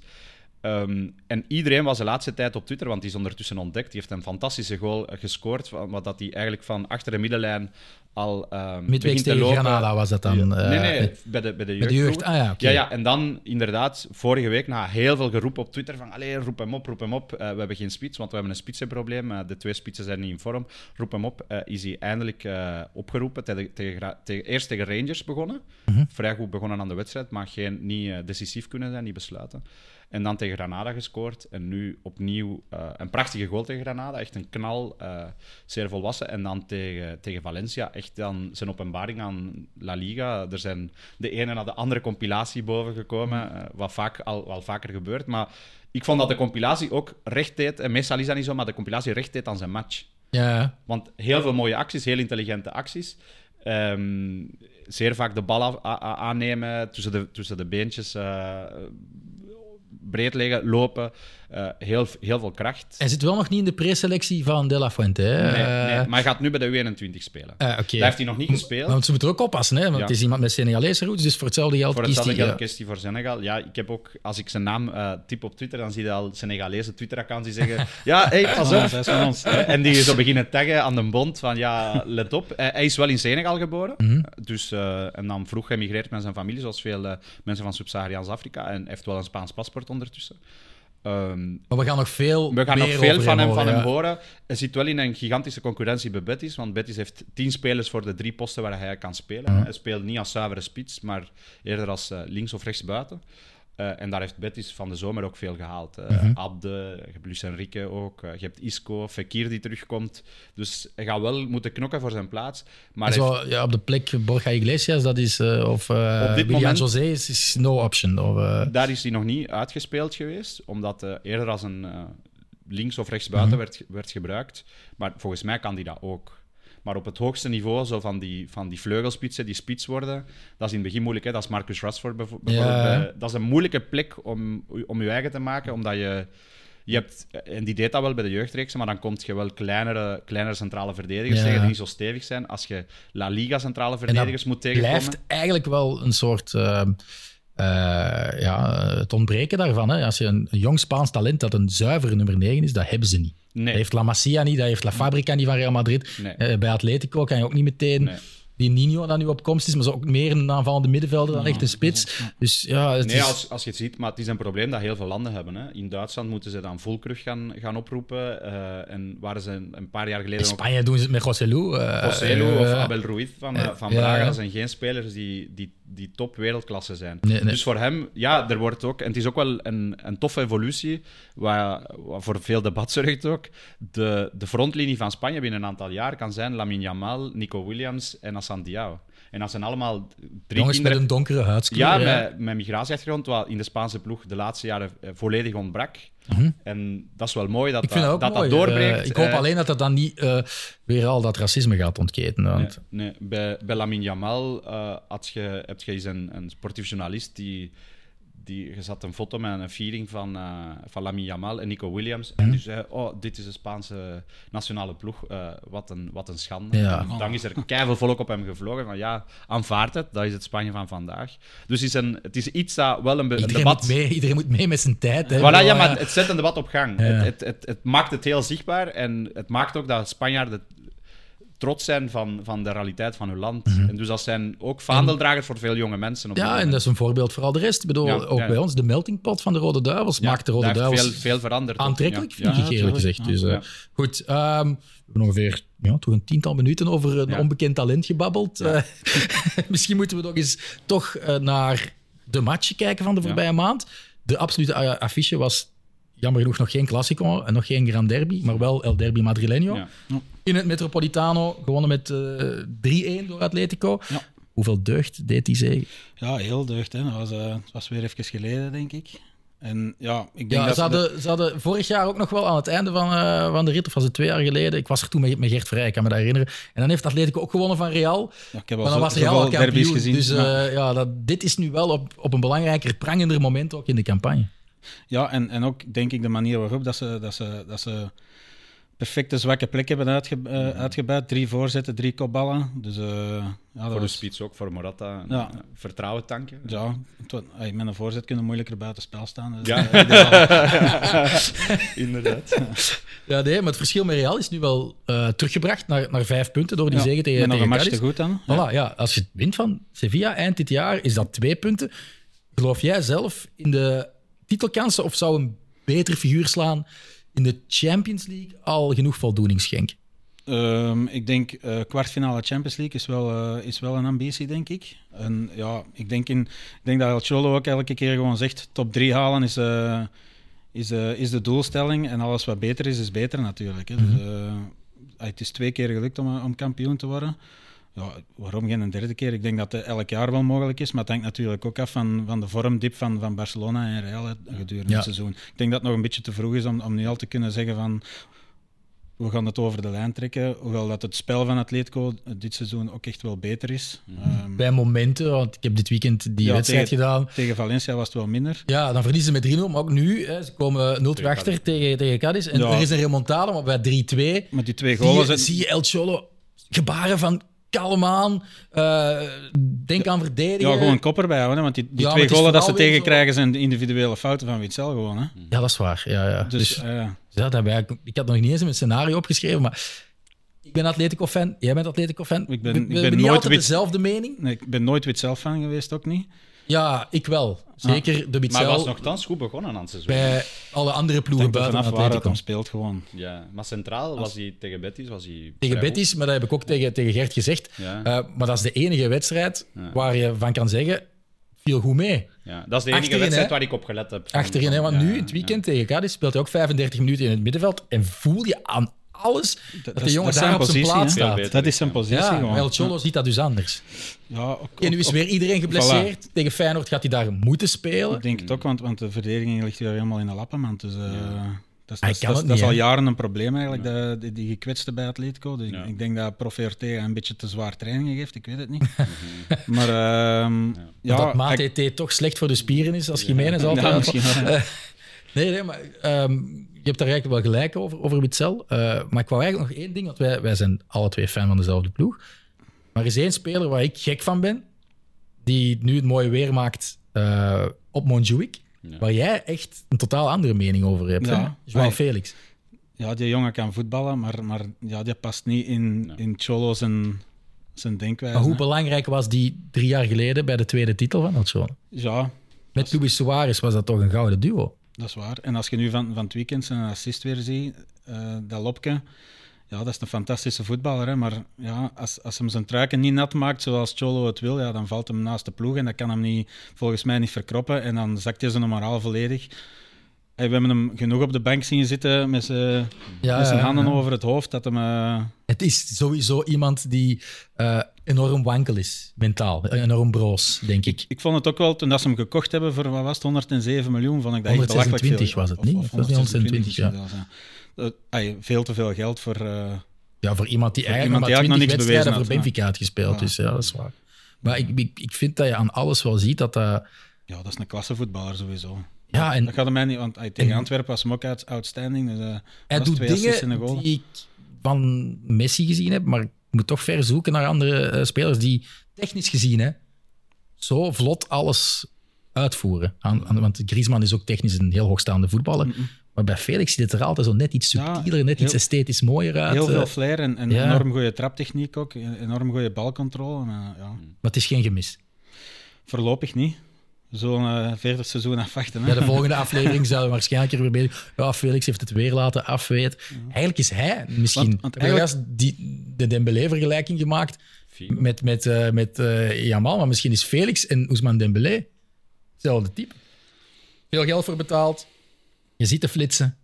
Um, en iedereen was de laatste tijd op Twitter, want die is ondertussen ontdekt. Die heeft een fantastische goal gescoord, wat dat hij eigenlijk van achter de middenlijn al um, begint te lopen. Granada was dat dan? Ja. nee, nee, bij de, bij de jeugd. de jeugd, ah ja, okay. ja, ja. En dan inderdaad, vorige week, na heel veel geroep op Twitter van allee, roep hem op, roep hem op. Uh, we hebben geen spits, want we hebben een spitsenprobleem. Uh, de twee spitsen zijn niet in vorm. Roep hem op. Uh, is hij eindelijk opgeroepen. Tegen, tegen, tegen, eerst tegen Rangers begonnen. -hmm. Vrij goed begonnen aan de wedstrijd, maar geen, niet decisief kunnen zijn, niet besluiten. En dan tegen Granada gescoord. En nu opnieuw uh, een prachtige goal tegen Granada. Echt een knal, uh, zeer volwassen. En dan tegen, tegen Valencia. Echt dan zijn openbaring aan La Liga. Er zijn de ene na de andere compilatie boven gekomen. Uh, wat vaak, al, al vaker gebeurt. Maar ik vond dat de compilatie ook recht deed. En meestal is dat niet zo, maar de compilatie recht deed aan zijn match. Ja. Want heel veel mooie acties, heel intelligente acties. Um, zeer vaak de bal aannemen, tussen de, tussen de beentjes breed liggen, lopen. Uh, heel, heel veel kracht. Hij zit wel nog niet in de preselectie van De La Fuente. Hè? Nee, nee, maar hij gaat nu bij de U21 spelen. Uh, okay. Daar heeft hij nog niet gespeeld. Want ze moeten er ook oppassen, hè? want ja. het is iemand met Senegalese roots, dus voor hetzelfde geld voor hetzelfde kiest hij... geld kiest hij voor Senegal. Ja, ik heb ook, als ik zijn naam uh, typ op Twitter, dan zie je al Senegalese Twitter-accounts die zeggen ja, hey, pas op. van ons. en die zo beginnen taggen aan de bond van ja, let op. hij is wel in Senegal geboren, Mhm. mm -hmm. dus, en dan vroeg gemigreerd met zijn familie, zoals veel mensen van Sub-Sahariaans Afrika, en heeft wel een Spaans paspoort ondertussen. Um, maar we gaan nog veel We gaan nog veel van hem, horen, van hem horen. Hij zit wel in een gigantische concurrentie bij Betis, want Betis heeft tien spelers voor de drie posten waar hij kan spelen. Mhm. Hij speelt niet als zuivere spits, maar eerder als uh, links of rechts buiten. Uh, en daar heeft Betis van de zomer ook veel gehaald. Uh, Mhm. Abde, je hebt Luis Enrique ook, uh, je hebt Isco, Fekir die terugkomt. Dus hij gaat wel moeten knokken voor zijn plaats. Maar zo, heeft- ja, op de plek Borja Iglesias, dat is, eh, of Op dit moment- José is, is no option. Of, eh, Daar is hij nog niet uitgespeeld geweest, omdat eerder als een eh, links- of rechtsbuiten Mhm. werd, werd gebruikt. Maar volgens mij kan hij dat ook. Maar op het hoogste niveau, zo van die, van die vleugelspitsen die spits worden, dat is in het begin moeilijk. Hè? Dat is Marcus Rashford bijvo- bijvoorbeeld. Ja. bij- dat is een moeilijke plek om, om je eigen te maken, omdat je... Je hebt, en die deed dat wel bij de jeugdreeksen, maar dan komt je wel kleinere, kleinere centrale verdedigers Ja. tegen die niet zo stevig zijn. Als je La Liga centrale verdedigers moet tegenkomen... blijft eigenlijk wel een soort. eh, eh, ja, het ontbreken daarvan. Hè. Als je een, een jong Spaans talent dat een zuivere nummer 9 is, dat hebben ze niet. Nee. Dat heeft La Masia niet, dat heeft La Fabrica niet van Real Madrid. Nee. Eh, bij Atletico kan je ook niet meteen Nee. die Nino dat nu op komst is, maar zo ook meer een aanvallende middenvelder dan echt een spits. Dus ja, het Nee, is, als, als je het ziet, maar het is een probleem dat heel veel landen hebben. Hè. In Duitsland moeten ze dan Volkrug gaan, gaan oproepen. eh, en waren ze een, een paar jaar in geleden ook Spanje doen ze het met eh, Joselu eh, of Abel Ruiz van, eh, van. Braga. Dat zijn geen spelers die, die, die top wereldklasse zijn. Nee, nee. Dus voor hem, ja, er wordt ook, en het is ook wel een, een toffe evolutie, waar, waar voor veel debat zorgt ook. De, de frontlinie van Spanje binnen een aantal jaar kan zijn Lamine Yamal, Nico Williams en Hassan Diao. En dat zijn allemaal drie Jongens met kinderen... een donkere huidskleur. Ja, ja. met, met migratieachtergrond, wat in de Spaanse ploeg de laatste jaren eh, volledig ontbrak. En dat is wel mooi dat Mhm. Dat dat, mooi. doorbreekt. Eh, ik hoop Eh, alleen dat dat dan niet weer al dat racisme gaat ontketenen. Nee, Want nee. Bij, bij Lamine Yamal eh, had je, heb je eens een, een sportief journalist die, die je zat een foto met een viering van, eh van Lamine Yamal en Nico Williams. Mhm. En die zei, oh, dit is de Spaanse nationale ploeg. eh, wat, een, wat een schande. Ja. Dan is er keihard volk op hem gevlogen. Van ja, aanvaard het. Dat is het Spanje van vandaag. Dus het is, een, het is iets dat wel een, be- een iedereen, debat... moet mee, iedereen moet mee met zijn tijd. Hè. Voilà, ja, maar het zet een debat op gang. Ja. Het, het, het, het maakt het heel zichtbaar en het maakt ook dat Spanjaarden trots zijn van, van de realiteit van hun land. En dus dat zijn ook vaandeldragers voor veel jonge mensen. Op Mhm. Ja, en dat is een voorbeeld voor al de rest. Ik bedoel, Ja, ook ja. bij ons, de melting pot van de Rode Duivels maakt de Rode Duivels veel, veel veranderd. aantrekkelijk, Ja, vind ik eerlijk gezegd. Dus, eh, Goed, ehm, we hebben ongeveer ja, toch een tiental minuten over een onbekend talent gebabbeld. Eh, misschien moeten we nog eens toch eh, naar de match kijken van de voorbije maand. De absolute affiche was jammer genoeg nog geen Classico en nog geen Grand Derby, maar wel El Derby Madrileño. Ja. In het Metropolitano, gewonnen met eh 3-1 door Atletico. Ja. Hoeveel deugd deed die zege? Ja, heel deugd. Hè. Dat was, eh, het was weer even geleden, denk ik. En ja, ik denk Ja, dat ze hadden, ze hadden vorig jaar ook nog wel aan het einde van, eh, van de rit, of was het twee jaar geleden, ik was er toen met, met Gert Vrij, ik kan me dat herinneren. En dan heeft Atletico ook gewonnen van Real, ja, ik heb al maar dan zo- was Real al zoveel derbies kampioen. gezien. Dus ja. eh, ja, dat, dit is nu wel op, op een belangrijker, prangender moment ook in de campagne. Ja, en, en ook denk ik de manier waarop dat ze, dat ze, dat ze perfecte zwakke plek hebben uitge, eh, uitgebuit. Drie voorzetten, drie kopballen. Dus, eh, ja, dat Voor de was- spits ook, voor Morata. Ja. eh, Vertrouwen tanken. Ja, met een voorzet kunnen moeilijker buiten spel staan. Dus, Ja. Inderdaad. Ja, nee, maar het verschil met Real is nu wel eh, teruggebracht naar, naar vijf punten door die Ja, zege tegen, met nog tegen een match te goed dan. Voilà, ja, als je wint van Sevilla eind dit jaar, is dat twee punten. Geloof jij zelf in de titelkansen of zou een beter figuur slaan in de Champions League al genoeg voldoening schenken? Ehm, ik denk eh kwartfinale Champions League is wel, eh, is wel een ambitie, denk ik. En ja, ik denk, in, ik denk dat El Cholo ook elke keer gewoon zegt: top 3 halen is, eh, is, is de doelstelling. En alles wat beter is, is beter natuurlijk. Hè. Dus, eh, het is twee keer gelukt om, om kampioen te worden. Ja, waarom geen een derde keer? Ik denk dat het elk jaar wel mogelijk is, maar het hangt natuurlijk ook af van, van de vormdip van, van Barcelona en Real gedurende Ja. het seizoen. Ik denk dat het nog een beetje te vroeg is om, om nu al te kunnen zeggen van we gaan het over de lijn trekken. Hoewel dat het spel van Atletico dit seizoen ook echt wel beter is. Ehm, Bij momenten, want ik heb dit weekend die Ja, wedstrijd tegen- gedaan. tegen Valencia was het wel minder. Ja, dan verliezen ze met 3-0, maar ook nu. Hè, ze komen 0 Tegen achter tegen, tegen Cadiz. En Ja. er is een remontada, maar bij 3-2 Met die twee zie, goals. je- het- zie je El Cholo gebaren van kalm aan, eh, denk aan verdedigen. ja, gewoon kop erbij houden. Want die, die Ja, twee golen dat ze tegenkrijgen zijn de individuele fouten van Witzel gewoon. Hè. Ja, dat is waar. Ja, ja. Dus, Dus, eh, ja, dat hebben wij- ik had nog niet eens mijn scenario opgeschreven, maar ik ben Atletico-fan, jij bent Atletico-fan. Ik ben- ik ben hebben niet nooit altijd wit- dezelfde mening. nee, ik ben nooit Witzel fan geweest, ook niet. Ja, ik wel. Zeker de Maar Bitzel was nogthans goed begonnen aan het seizoen. bij alle andere ploegen buiten Atletico. speelt gewoon. Ja, maar centraal was hij tegen Betis. Was hij Tegen Betis, maar dat heb ik ook tegen, tegen Gert gezegd. Ja. Eh, maar dat is de enige wedstrijd Ja. waar je van kan zeggen, viel goed mee. Ja, dat is de enige Achterin, wedstrijd waar ik op gelet heb. Achterin, hè, want Ja, nu in het weekend tegen Cadiz speelt hij ook 35 minuten in het middenveld en voel je aan alles dat, de is- jongen daar op zijn positie, plaats staat. beter. Dat is zijn positie Ja, gewoon. El Cholo ziet dat dus anders. Ja, ook- En nu is ook- weer iedereen geblesseerd. Tegen Feyenoord gaat hij daar moeten spelen. Ik denk het ook, want, want de verdediging ligt hier helemaal in de lappenmand. Dus, eh, dat is, dat, is- dat, dat al jaren een probleem eigenlijk, de, die, die gekwetste bij Atletico. Dus Ja. ik, ik denk dat Prof Ortega een beetje te zwaar trainingen geeft, ik weet het niet. maar ehm, ja, dat maat toch slecht voor de spieren is als Jiménez Ja, altijd. misschien. Nee, nee, maar ehm, je hebt daar eigenlijk wel gelijk over, over Witzel. Eh, maar ik wou eigenlijk nog één ding, want wij, wij zijn alle twee fan van dezelfde ploeg. Maar er is één speler waar ik gek van ben, die nu het mooie weer maakt eh, op Montjuïc, Ja. waar jij echt een totaal andere mening over hebt. Ja. Felix. ja, die jongen kan voetballen, maar, maar ja, die past niet in, Ja. in Cholo zijn, zijn denkwijze. Maar hoe hè. belangrijk was die drie jaar geleden bij de tweede titel van El Cholo? Ja, Met Luis Suarez was dat toch een gouden duo? Dat is waar. En als je nu van, van het weekend zijn assist weer ziet, eh, dat Lopke, ja, dat is een fantastische voetballer. Hè? Maar ja, als, als hem zijn truiken niet nat maakt zoals Cholo het wil, ja, dan valt hem naast de ploeg en dat kan hem niet, volgens mij niet verkroppen. En dan zakt hij zijn moraal volledig. Hey, we hebben hem genoeg op de bank zien zitten met zijn, Ja, met zijn handen ja. over het hoofd. Dat hem, eh, Het is sowieso iemand die eh, enorm wankel is, mentaal. Enorm broos, denk ik. ik vond het ook wel, toen dat ze hem gekocht hebben voor wat was het, 107 miljoen, vond ik dat echt belachelijk 126 veel. was het niet? Of, Of was het 126, ja. ay, veel te veel geld voor... eh, Ja, voor iemand die Voor eigenlijk iemand maar die eigenlijk 20 nog niks wedstrijden voor Benfica had gespeeld. Ja. Dus ja, dat is waar. Maar ik, ik, ik vind dat je aan alles wel ziet dat dat... ja, dat is een klassevoetballer sowieso. Ja, en Dat gaat hem mij niet, want ay, tegen en- Antwerpen was hem ook outstanding. Dus, eh, hij doet dingen die ik van Messi gezien heb, maar ik moet toch ver zoeken naar andere eh, spelers die technisch gezien hè, zo vlot alles uitvoeren. Aan, aan- want Griezmann is ook technisch een heel hoogstaande voetballer. Maar bij Felix ziet het er altijd zo net iets Ja, subtieler, net iets esthetisch mooier uit. Heel eh, veel flair en, en ja. enorm goede traptechniek ook. Enorm goede balcontrole. Maar, ja, maar het is geen gemis. voorlopig niet. Zo'n uh, 40 seizoen afwachten. Hè? Bij de volgende aflevering zouden we waarschijnlijk er weer. Ja, Felix heeft het weer laten afweten. Eigenlijk is hij misschien. Want- want eigenlijk- die, de Dembélé-vergelijking gemaakt Figo. met, met, eh, met eh, Jamal, maar misschien is Felix en Ousmane Dembélé hetzelfde type. Veel geld voor betaald. Je ziet de flitsen.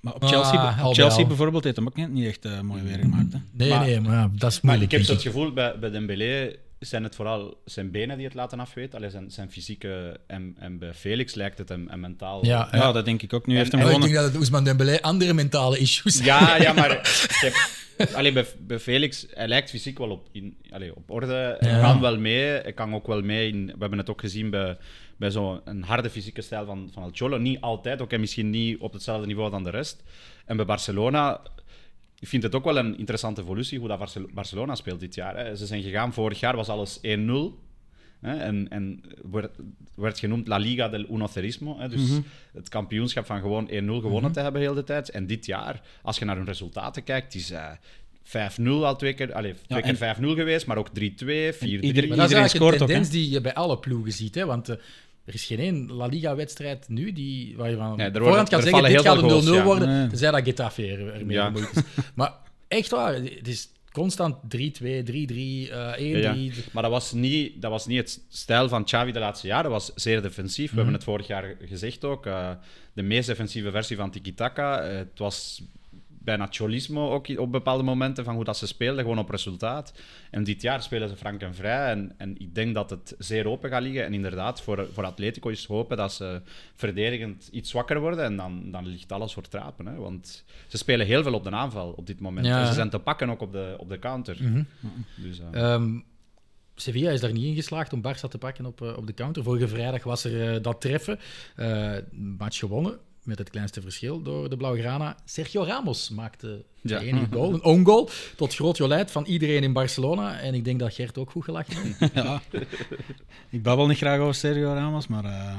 Maar op Chelsea, Ah, op Chelsea bijvoorbeeld heeft hem ook niet, echt eh, mooi weer gemaakt. Hè? Nee, Maar- nee, maar ja, dat is Maar moeilijk. ik heb zo het gevoel, bij, bij Dembélé zijn het vooral zijn benen die het laten afweten. Allee, zijn, zijn fysieke... En, en bij Felix lijkt het hem, hem mentaal... Ja, Ja, dat denk ik ook. Nu En- heeft hem Maar ik denk dat het Ousmane Dembélé andere mentale issues Ja, ja, maar kijk, allee, bij, bij Felix, hij lijkt fysiek wel op, in, allee, op orde. Hij Ja. kan wel mee. Hij kan ook wel mee in... We hebben het ook gezien bij, bij zo'n harde fysieke stijl van, van El Cholo. Niet altijd, ook en misschien niet op hetzelfde niveau dan de rest. En bij Barcelona... Ik vind het ook wel een interessante evolutie hoe dat Barcel- Barcelona speelt dit jaar. Hè. Ze zijn gegaan, vorig jaar was alles 1-0. Hè, en en werd, werd genoemd La Liga del Unocerismo. Hè, dus het kampioenschap van gewoon 1-0 gewonnen te hebben heel de tijd. En dit jaar, als je naar hun resultaten kijkt, is eh 5-0 al twee keer, allee, twee keer 5-0 geweest, maar ook 3-2, 4-3. iedereen- Maar dat is eigenlijk een tendens die je bij alle ploegen ziet. Hè? Want eh, er is geen één La Liga-wedstrijd nu die, waar je van Nee, voorhand kan zeggen dit gaat een 0-0 veel goals, ja. worden, Nee. tenzij dat Getafe er, ermee Ja. is. Maar echt waar, het is constant 3-2, 3-3, eh 1-3. Ja, ja. Maar dat was, niet, dat was niet het stijl van Xavi de laatste jaren. Dat was zeer defensief. We hebben het vorig jaar gezegd ook. eh, de meest defensieve versie van tiki-taka. Eh, het was bijna cholismo ook op bepaalde momenten van hoe dat ze speelden, gewoon op resultaat. En dit jaar spelen ze frank en vrij. En, en ik denk dat het zeer open gaat liggen. En inderdaad, voor, voor Atletico is hopen dat ze verdedigend iets zwakker worden. En dan, dan ligt alles voor trapen. Hè? Want ze spelen heel veel op de aanval op dit moment. Ja. En ze zijn te pakken ook op de, op de counter. Dus, eh, Ehm, Sevilla is daar niet in geslaagd om Barça te pakken op, eh, op de counter. Vorige vrijdag was er eh, dat treffen. Eh, match gewonnen, met het kleinste verschil door de Blaugrana. Sergio Ramos maakte de Ja. enige goal, een own goal, tot groot jolijt van iedereen in Barcelona. En ik denk dat Gert ook goed gelachen heeft. Ja. ik babbel niet graag over Sergio Ramos, maar... eh,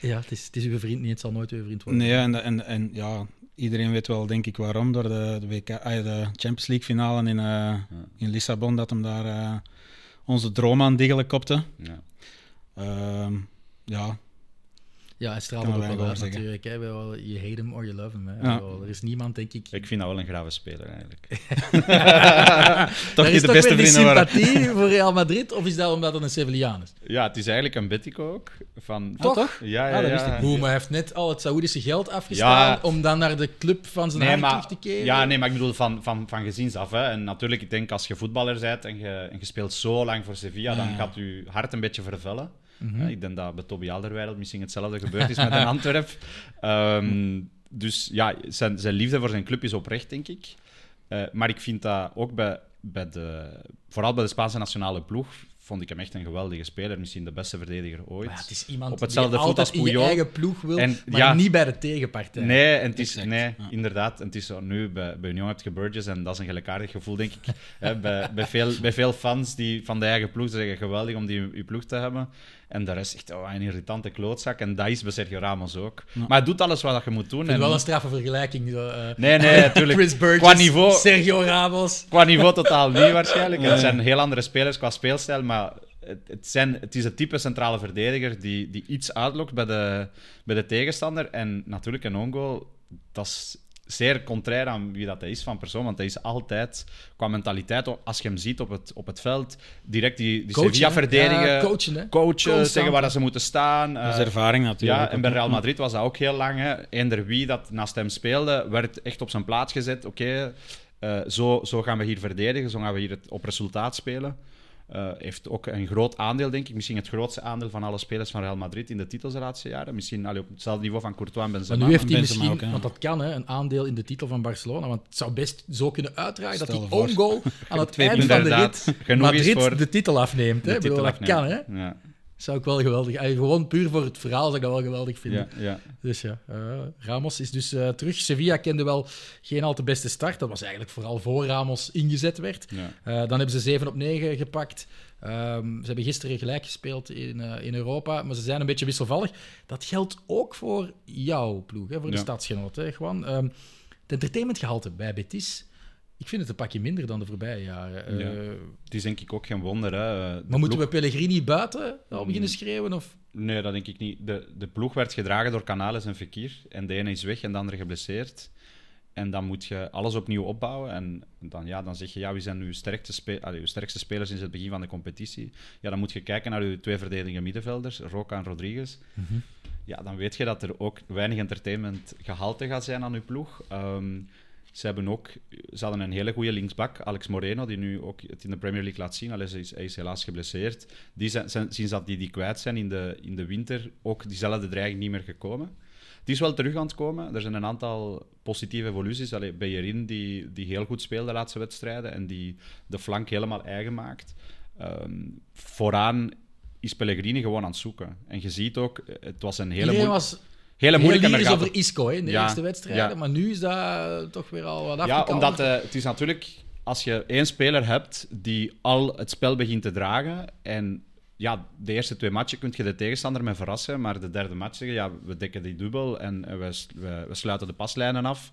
ja, het is, het is uw vriend niet, het zal nooit uw vriend worden. Nee, en, en, en ja, iedereen weet wel, denk ik, waarom. Door de, de, WK, de Champions League finale in, eh, in Lissabon, dat hem daar eh, onze droom aan diggelen kopte. ja. Ehm, ja, Ja, hij straalde Kan ook wel uit natuurlijk. Hè. Wel, Je hate hem or you love him. Hè. Ja. Wel, Er is niemand, denk ik... Ik vind dat wel een grave speler eigenlijk. toch niet is de beste vrienden waren. sympathie voor Real Madrid? Of is dat omdat het een Sevillaan is? Ja, het is eigenlijk een Betico ook. Van... Toch? toch? Ja, Ah, ja, ik ja. maar hij heeft net al het Saoedische geld afgestaan Ja. om dan naar de club van zijn Nee, maar, te keren. ja, nee, maar ik bedoel van, van, van gezinsaf. Hè. En natuurlijk, ik denk als je voetballer bent en je, en je speelt zo lang voor Sevilla, dan gaat je hart een beetje vervellen. Hè, Ik denk dat bij Toby Alderweireld misschien hetzelfde gebeurd is met een Antwerp. Ehm, dus ja, zijn, zijn liefde voor zijn club is oprecht, denk ik. Eh, maar ik vind dat ook bij, bij de... Vooral bij de Spaanse nationale ploeg vond ik hem echt een geweldige speler. Misschien de beste verdediger ooit. Maar ja, het is iemand Op hetzelfde die voet altijd als in je eigen ploeg wil, En, maar ja. niet bij de tegenpartij. Nee, en het is, Exact, nee ja. inderdaad. En het is zo, nu bij, bij Union heb je Burgess en dat is een gelijkaardig gevoel, denk ik. Hè, bij, bij, veel, bij veel fans die van de eigen ploeg zeggen geweldig om die je ploeg te hebben. En de rest echt oh, een irritante klootzak. En dat is bij Sergio Ramos ook. Maar hij doet alles wat je moet doen. En, wel een straffe vergelijking. Zo, eh, Nee, nee, natuurlijk. Chris Burgess, Qua niveau, Sergio Ramos. qua niveau totaal niet waarschijnlijk. Het zijn heel andere spelers qua speelstijl, maar het, het, zijn, het is het type centrale verdediger die, die iets uitlokt bij de, bij de tegenstander. En natuurlijk een ongoal, dat is zeer contrair aan wie dat hij is van persoon. Want hij is altijd, qua mentaliteit, als je hem ziet op het, op het veld, direct die, die Coachen, Sevilla verdedigen. Ja, coachen, hè? coachen, Constant. zeggen waar dat ze moeten staan. Dat is eh, ervaring natuurlijk. ja, en bij Real. Madrid was dat ook heel lang. Hè. Eender wie dat naast hem speelde, werd echt op zijn plaats gezet. Oké, eh, zo, zo gaan we hier verdedigen, zo gaan we hier het op resultaat spelen. Eh, heeft ook een groot aandeel, denk ik. Misschien het grootste aandeel van alle spelers van Real Madrid in de titels de laatste jaren. Misschien allee, op hetzelfde niveau van Courtois en Benzema. Maar nu heeft hij misschien, ook, want dat kan, hè, een aandeel in de titel van Barcelona. Want het zou best zo kunnen uitdraaien dat die own goal aan het eind van de Inderdaad, rit Madrid voor de titel afneemt. Hè? de bedoel, titel dat kan, hè? Ja, Zou ik wel geweldig... allee, Gewoon puur voor het verhaal zou ik dat wel geweldig vinden. ja, ja. Dus ja, eh, Ramos is dus eh, terug. Sevilla kende wel geen al te beste start. Dat was eigenlijk vooral voor Ramos ingezet werd. ja. Eh, dan hebben ze 7 op 9 gepakt. Ehm, ze hebben gisteren gelijk gespeeld in, in Europa, maar ze zijn een beetje wisselvallig. Dat geldt ook voor jouw ploeg, hè, voor de. Hè, gewoon, ehm, het entertainmentgehalte bij Betis, ik vind het een pakje minder dan de voorbije jaren. Eh, Ja. Het is denk ik ook geen wonder. Hè. De Maar moeten ploeg- we Pellegrini buiten al Mm. beginnen schreeuwen? Of? Nee, dat denk ik niet. De, de ploeg werd gedragen door Canales en Fekir. En de ene is weg en de andere geblesseerd. En dan moet je alles opnieuw opbouwen. En dan, ja, dan zeg je, ja, wie zijn uw sterkste, spe allee, uw sterkste spelers sinds het begin van de competitie? Ja, dan moet je kijken naar uw twee verdedigende middenvelders, Roca en Rodriguez. Ja, dan weet je dat er ook weinig entertainment gehalte gaat zijn aan uw ploeg. Ehm, ze, hebben ook, ze hadden een hele goede linksbak, Alex Moreno, die nu ook het in de Premier League laat zien. Hij, is, hij is helaas geblesseerd. Die zijn, zijn- sinds dat die die kwijt zijn in de, in de winter, ook diezelfde dreiging niet meer gekomen. Die is wel terug aan het komen. Er zijn een aantal positieve evoluties. Allee, Bellerin, die, die heel goed speelde de laatste wedstrijden en die de flank helemaal eigen maakt. Ehm, vooraan is Pellegrini gewoon aan het zoeken. En je ziet ook, het was een hele, Iedereen was hele heel moeilijke... daar gaat over Isco hè, in de Ja, eerste wedstrijden, ja. maar nu is dat toch weer al wat Ja, afgekalmerd. omdat eh, het is natuurlijk... Als je één speler hebt die al het spel begint te dragen en ja, de eerste twee matchen kun je de tegenstander mee verrassen, maar de derde match zeggen, ja, we dekken die dubbel en we, we sluiten de paslijnen af.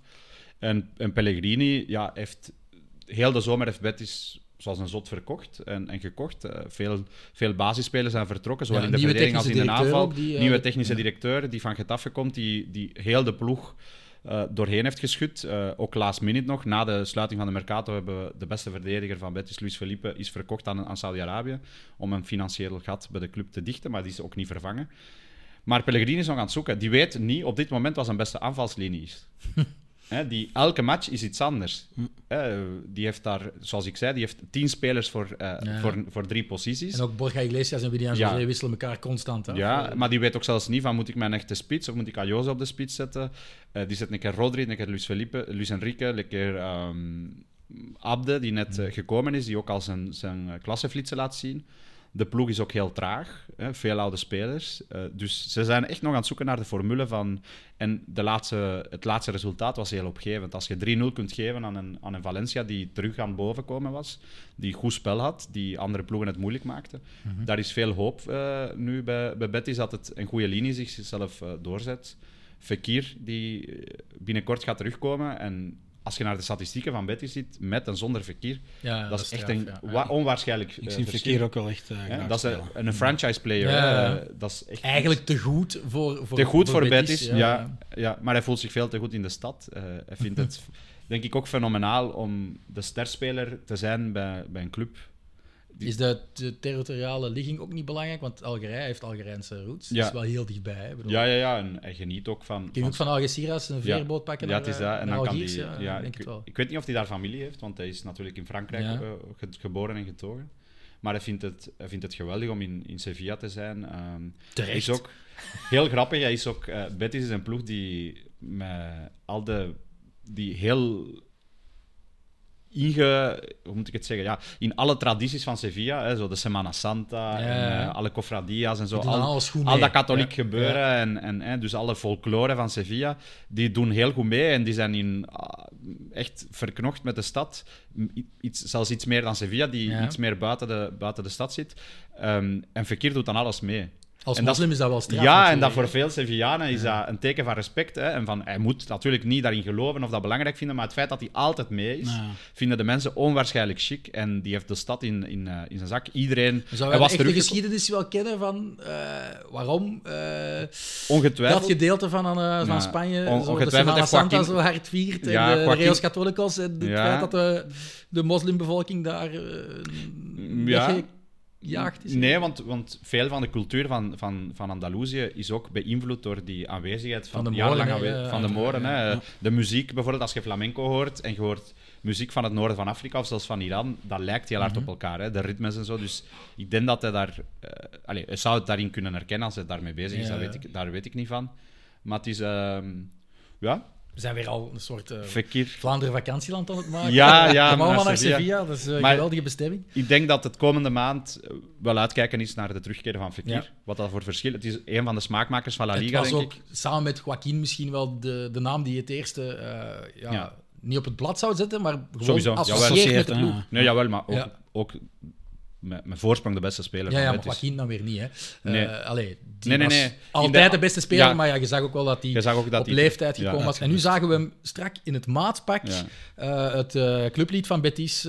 En, en Pellegrini ja, heeft heel de zomer heeft Betis zoals een zot verkocht en, en gekocht. Eh, veel, veel basisspelers zijn vertrokken, zowel Ja, in de verdediging als in de aanval. die, eh, nieuwe technische directeur die van Getafe komt, die, die heel de ploeg eh, doorheen heeft geschud. Ook last minute nog, na de sluiting van de Mercato, hebben we de beste verdediger van Betis, Luis Felipe, is verkocht aan, aan Saudi-Arabië om een financieel gat bij de club te dichten, maar die is ook niet vervangen. Maar Pellegrini is nog aan het zoeken. Die weet niet op dit moment wat zijn beste aanvalslinie is. Hè, die, elke match is iets anders. Hè, die heeft daar, zoals ik zei, die heeft tien spelers voor, eh, Ja. voor, voor drie posities. En ook Borja Iglesias en William Ja. José wisselen elkaar constant af. Ja, maar die weet ook zelfs niet van moet ik mijn echte spits of moet ik Ayoze op de spits zetten. Eh, die zet een keer Rodri, een keer Luis Felipe, Luis Enrique, een keer ehm, Abde, die net eh, gekomen is, die ook al zijn, zijn klasseflitsen laat zien. De ploeg is ook heel traag, hè, veel oude spelers. Eh, dus ze zijn echt nog aan het zoeken naar de formule van... En de laatste, het laatste resultaat was heel opgevend. Als je 3-0 kunt geven aan een, aan een Valencia die terug aan boven komen was, die goed spel had, die andere ploegen het moeilijk maakte. Daar is veel hoop eh, nu bij, bij Betis dat het een goede linie zichzelf eh, doorzet. Fekir, die binnenkort gaat terugkomen. En als je naar de statistieken van Betis ziet, met en zonder ja, dat is echt straf, een ja. onwaarschijnlijk Ik eh, zie. Fekir ook wel echt eh, Dat is spelen. een, een franchise player. Ja. Dat is echt Eigenlijk te goed voor, voor te goed voor Betis. ja. ja. Ja, maar hij voelt zich veel te goed in de stad. Eh, hij vindt het, denk ik, ook fenomenaal om de sterspeler te zijn bij, bij een club. Die- Is de, de territoriale ligging ook niet belangrijk? Want Algerije heeft Algerijnse roots. Ja. Dat is wel heel dichtbij. Ja, ja, ja. En hij geniet ook van... Kun je ook van Algeciras een veerboot pakken Ja, naar, het is dat. eh, En dan kan die, Ja, ja, ik denk ik, het wel. ik weet niet of hij daar familie heeft, want hij is natuurlijk in Frankrijk eh, ge- geboren en getogen. Maar hij vindt het, hij vindt het geweldig om in, in Sevilla te zijn. Hij Terecht. is ook heel grappig. Hij is ook, eh, Betis is een ploeg die met al de die heel inge, hoe moet ik het zeggen? Ja, in alle tradities van Sevilla, hè, zo de Semana Santa, Ja, en, eh, alle cofradia's en zo, al, al dat katholiek Ja. gebeuren en, en hè, dus alle folklore van Sevilla, die doen heel goed mee en die zijn in, ah, echt verknocht met de stad. Iets, zelfs iets meer dan Sevilla, die iets meer buiten de, buiten de stad zit. Ehm, en Fekir doet dan alles mee. Als En dat- moslim is dat wel straf. ja, en dat voor veel Sevillanen is dat een teken van respect. Hè? En van, hij moet natuurlijk niet daarin geloven of dat belangrijk vinden, maar het feit dat hij altijd mee is, Ja. vinden de mensen onwaarschijnlijk chic. En die heeft de stad in, in, eh, in zijn zak. Iedereen Zou hij was echt de geschiedenis wel kennen van eh, waarom dat ongetwijfeld. gedeelte van, van Ja, Spanje on- zo de ongetwijfeld heeft Santa zo hard viert en de, de Reos Catholicos en het feit dat de, de moslimbevolking daar Ja. Is. Nee, want, want veel van de cultuur van, van, van Andalusië is ook beïnvloed door die aanwezigheid van, Van de jarenlang Moren, aanwe- van de Moren. ja, hè. ja. De muziek bijvoorbeeld, als je flamenco hoort en je hoort muziek van het noorden van Afrika of zelfs van Iran, dat lijkt heel Mhm. hard op elkaar, hè. de ritmes en zo. Dus ik denk dat hij daar... eh allee, hij zou het daarin kunnen herkennen als hij daarmee bezig is, Ja, dat weet ik, daar weet ik niet van. Maar het is... ehm, ja, We zijn weer al een soort eh. Vlaanderen vakantieland aan het maken. Ja, ja, Kom allemaal naar naar Sevilla. Sevilla, dat is een Maar- geweldige bestemming. Ik denk dat het komende maand eh, wel uitkijken is naar de terugkeer van Fekir. Ja. Wat dat voor verschil... Het is een van de smaakmakers van La Het Liga, was denk ook ik. samen met Joaquin misschien wel de, de naam die het eerste eh, ja, Ja. niet op het blad zou zetten, maar gewoon Sowieso, associeert jawel. met de ploeg. Ja. Nee, jawel, maar ook, Ja. ook met, met voorsprong de beste speler Ja, ja, maar. Joaquin dan weer niet. Hè. Nee. Eh, allee, die Nee, nee, was nee. Altijd de- de beste speler, Ja. maar ja, je zag ook wel dat hij op leeftijd ja, gekomen was. En nu zagen we hem strak in het maatpak eh, het eh, clublied van Betis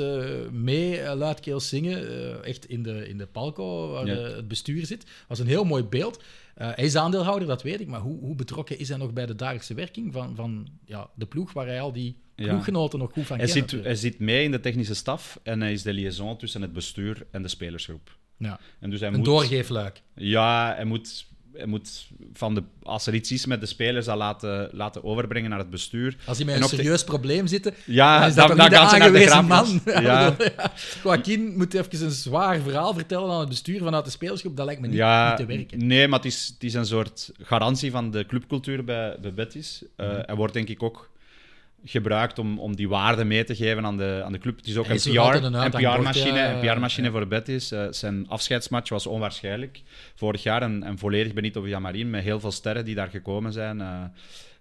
mee luidkeels zingen. echt in de, in de palco waar eh, het bestuur zit. Dat was een heel mooi beeld. Eh, hij is aandeelhouder, dat weet ik. Maar hoe, hoe betrokken is hij nog bij de dagelijkse werking van, van ja, de ploeg waar hij al die Ja. ploeggenoten nog goed van Hij, kent? zit, hij zit mee in de technische staf en hij is de liaison tussen het bestuur en de spelersgroep. Ja. En dus hij Een moet, doorgeefluik. Ja, hij moet, hij moet van de, als er iets is met de spelers, dat laten, laten overbrengen naar het bestuur. Als hij met En een de- serieus probleem zit, Ja, dan is dat dan- dan de gaan ze naar de man. Ja. Ja. Joaquin moet even een zwaar verhaal vertellen aan het bestuur vanuit de spelersgroep. Dat lijkt me niet, ja, niet te werken. Nee, maar het is, het is een soort garantie van de clubcultuur bij, bij Betis. Eh, Mhm. Wordt denk ik ook gebruikt om, om die waarde mee te geven aan de, aan de club. Het is ook Hij een PR- PR-machine PR-machine ja. voor Betis. Eh, zijn afscheidsmatch was onwaarschijnlijk. Vorig jaar een, een volledig Benito Villamarin met heel veel sterren die daar gekomen zijn. eh,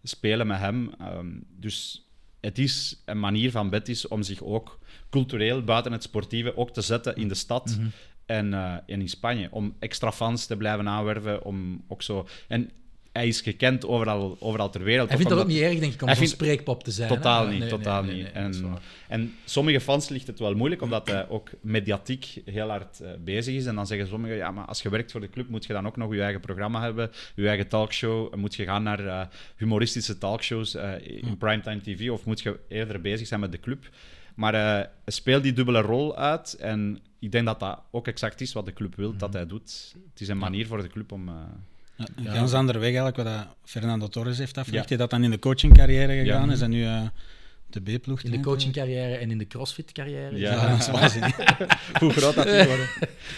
spelen met hem. Ehm, dus het is een manier van Betis om zich ook cultureel buiten het sportieve ook te zetten in de stad Mhm. en, eh, en in Spanje. Om extra fans te blijven aanwerven. Om ook zo... En hij is gekend overal, overal ter wereld. Hij vindt dat ook niet erg, denk ik, om zo'n vindt- spreekpop te zijn. Totaal niet, nee, totaal nee, niet. nee, en, en sommige fans ligt het wel moeilijk, omdat hij ook mediatiek heel hard eh, bezig is. En dan zeggen sommigen, ja, maar als je werkt voor de club, moet je dan ook nog je eigen programma hebben, je eigen talkshow. Moet je gaan naar eh, humoristische talkshows eh, in primetime tv, of moet je eerder bezig zijn met de club? Maar speelt die dubbele rol uit en ik denk dat dat ook exact is wat de club wil dat hij doet. Het is een manier voor de club om... eh, Ja, een ganz andere weg eigenlijk, wat dat Fernando Torres heeft afgelegd. Ja. Die dat dan in de coachingcarrière gegaan Ja. is en nu eh, de B-ploeg. In de coachingcarrière en in de crossfit-carrière. Ja. Ja, dat is waanzinnig. hoe groot dat is geworden.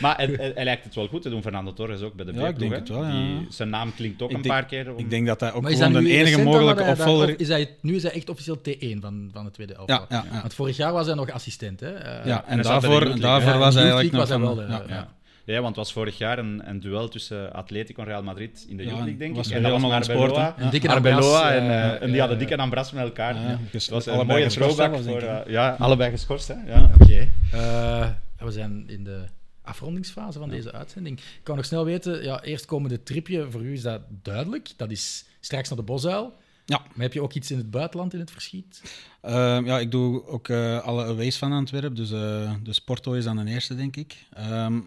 Maar hij, hij- hij lijkt het wel goed te doen, Fernando Torres, ook bij de Ja, B-ploeg, ik denk hè. het wel, ja. Die, zijn naam klinkt ook Ik een denk- paar keer. om- Ik denk dat hij ook gewoon nu de enige mogelijke dat hij daar- opvolger... is hij, nu is hij echt officieel T1 van, van het tweede elftal. Ja, ja, ja. Want vorig jaar was hij nog assistent. Hè? Eh, Ja, en daarvoor, daarvoor ja, was hij eigenlijk nog wel, ja, want het was vorig jaar een, een duel tussen Atletico en Real Madrid in de Ja, Youth League, denk was ik. En dat was helemaal aan het Arbeloa, sporten. En Dikke Arbeloa en, eh, en die hadden Dikke en Ambras met elkaar. Ja, dat was een mooie throwback. Voor, eh, ja, allebei geschorst, hè. Ja. Oké. Eh, we zijn in de afrondingsfase van deze uitzending. Ik kan nog snel weten, ja, eerstkomende tripje, voor u is dat duidelijk. Dat is straks naar de Bosuil. Ja. Maar heb je ook iets in het buitenland in het verschiet? Ehm, ja, ik doe ook eh, alle aways van Antwerpen, dus, eh dus Porto is dan de eerste, denk ik. Ehm,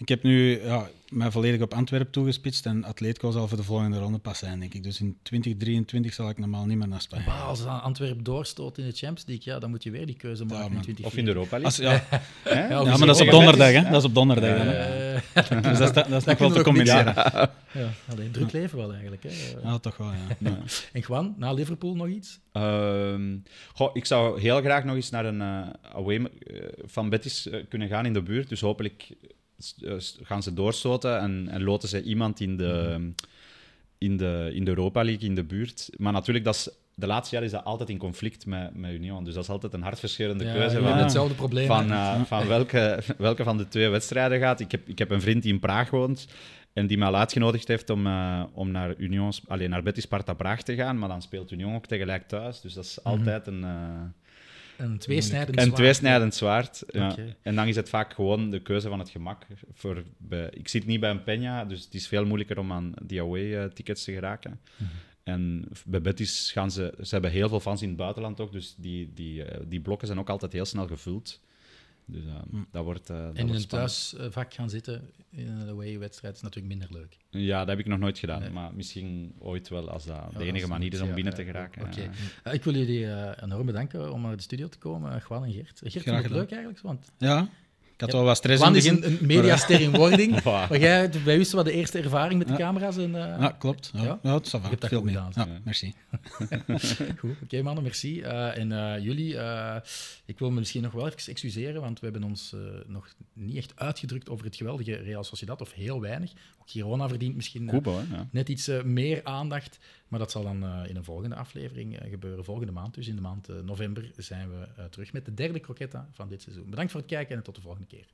ik heb nu ja, mij volledig op Antwerpen toegespitst en Atletico zal voor de volgende ronde pas zijn, denk ik. Dus in 2023 zal ik normaal niet meer naar Spanje. Maar als Antwerpen doorstoot in de Champions League, ja, dan moet je weer die keuze maken in man. 20 Of in de Europa Als, League. ja, Hè? Ja, ja, maar dat is op donderdag, hè? Dat is op donderdag. Ja, dan, ja, hè. Dus dat is, dat is nog wel te combineren. ja, alleen druk leven wel eigenlijk. Hè. Ja, toch wel, ja. En Juan, na Liverpool nog iets? Ehm, goh, ik zou heel graag nog eens naar een eh, away eh, van Betis eh, kunnen gaan in de buurt. Dus hopelijk gaan ze doorstoten en, en loten ze iemand in de, in, de, in de Europa League in de buurt. Maar natuurlijk, dat is, de laatste jaren is dat altijd in conflict met, met Union. Dus dat is altijd een hartverscheurende Ja, keuze. van- hetzelfde probleem. van, eh, van welke, welke van de twee wedstrijden gaat. Ik heb, ik heb een vriend die in Praag woont en die mij uitgenodigd heeft om, eh, om naar, Union, alleen naar Betis Sparta Praag te gaan. Maar dan speelt Union ook tegelijk thuis. Dus dat is altijd een, eh, Een tweesnijdend Een zwaard. tweesnijdend zwaard. Ja. Oké. En dan is het vaak gewoon de keuze van het gemak. Voor bij, ik zit niet bij een Peña, dus het is veel moeilijker om aan die away-tickets te geraken. Mhm. En bij Betis gaan ze... Ze hebben heel veel fans in het buitenland ook, dus die, die, eh, die blokken zijn ook altijd heel snel gevuld. Dus eh, dat wordt, eh, dat En in wordt een thuisvak gaan zitten in een away-wedstrijd is natuurlijk minder leuk. Ja, dat heb ik nog nooit gedaan. Nee. Maar misschien ooit wel, als dat Ja, de enige manier is om ja, binnen ja, te geraken. Oké. Ja. Eh, ik wil jullie eh, enorm bedanken om naar de studio te komen, Juan en Gert. Gert, vond je het leuk eigenlijk? Want Ja, ik had wel wat stress Juan in het is begin. een, een. Wow. Jij, u is wel de eerste ervaring met de Ja. camera's. En, eh, Ja, klopt. Ja, Ja? dat veel goed meer. gedaan, Ja, merci. Goed, oké mannen, merci. Eh, en eh, jullie, eh, ik wil me misschien nog wel even excuseren, want we hebben ons eh, nog niet echt uitgedrukt over het geweldige Real Sociedad, of heel weinig. Ook Girona verdient misschien Kubo, hè? Ja. net iets meer aandacht, maar dat zal dan eh, in een volgende aflevering eh, gebeuren. Volgende maand, dus in de maand eh, november, zijn we terug met de derde croquetta van dit seizoen. Bedankt voor het kijken en tot de volgende keer.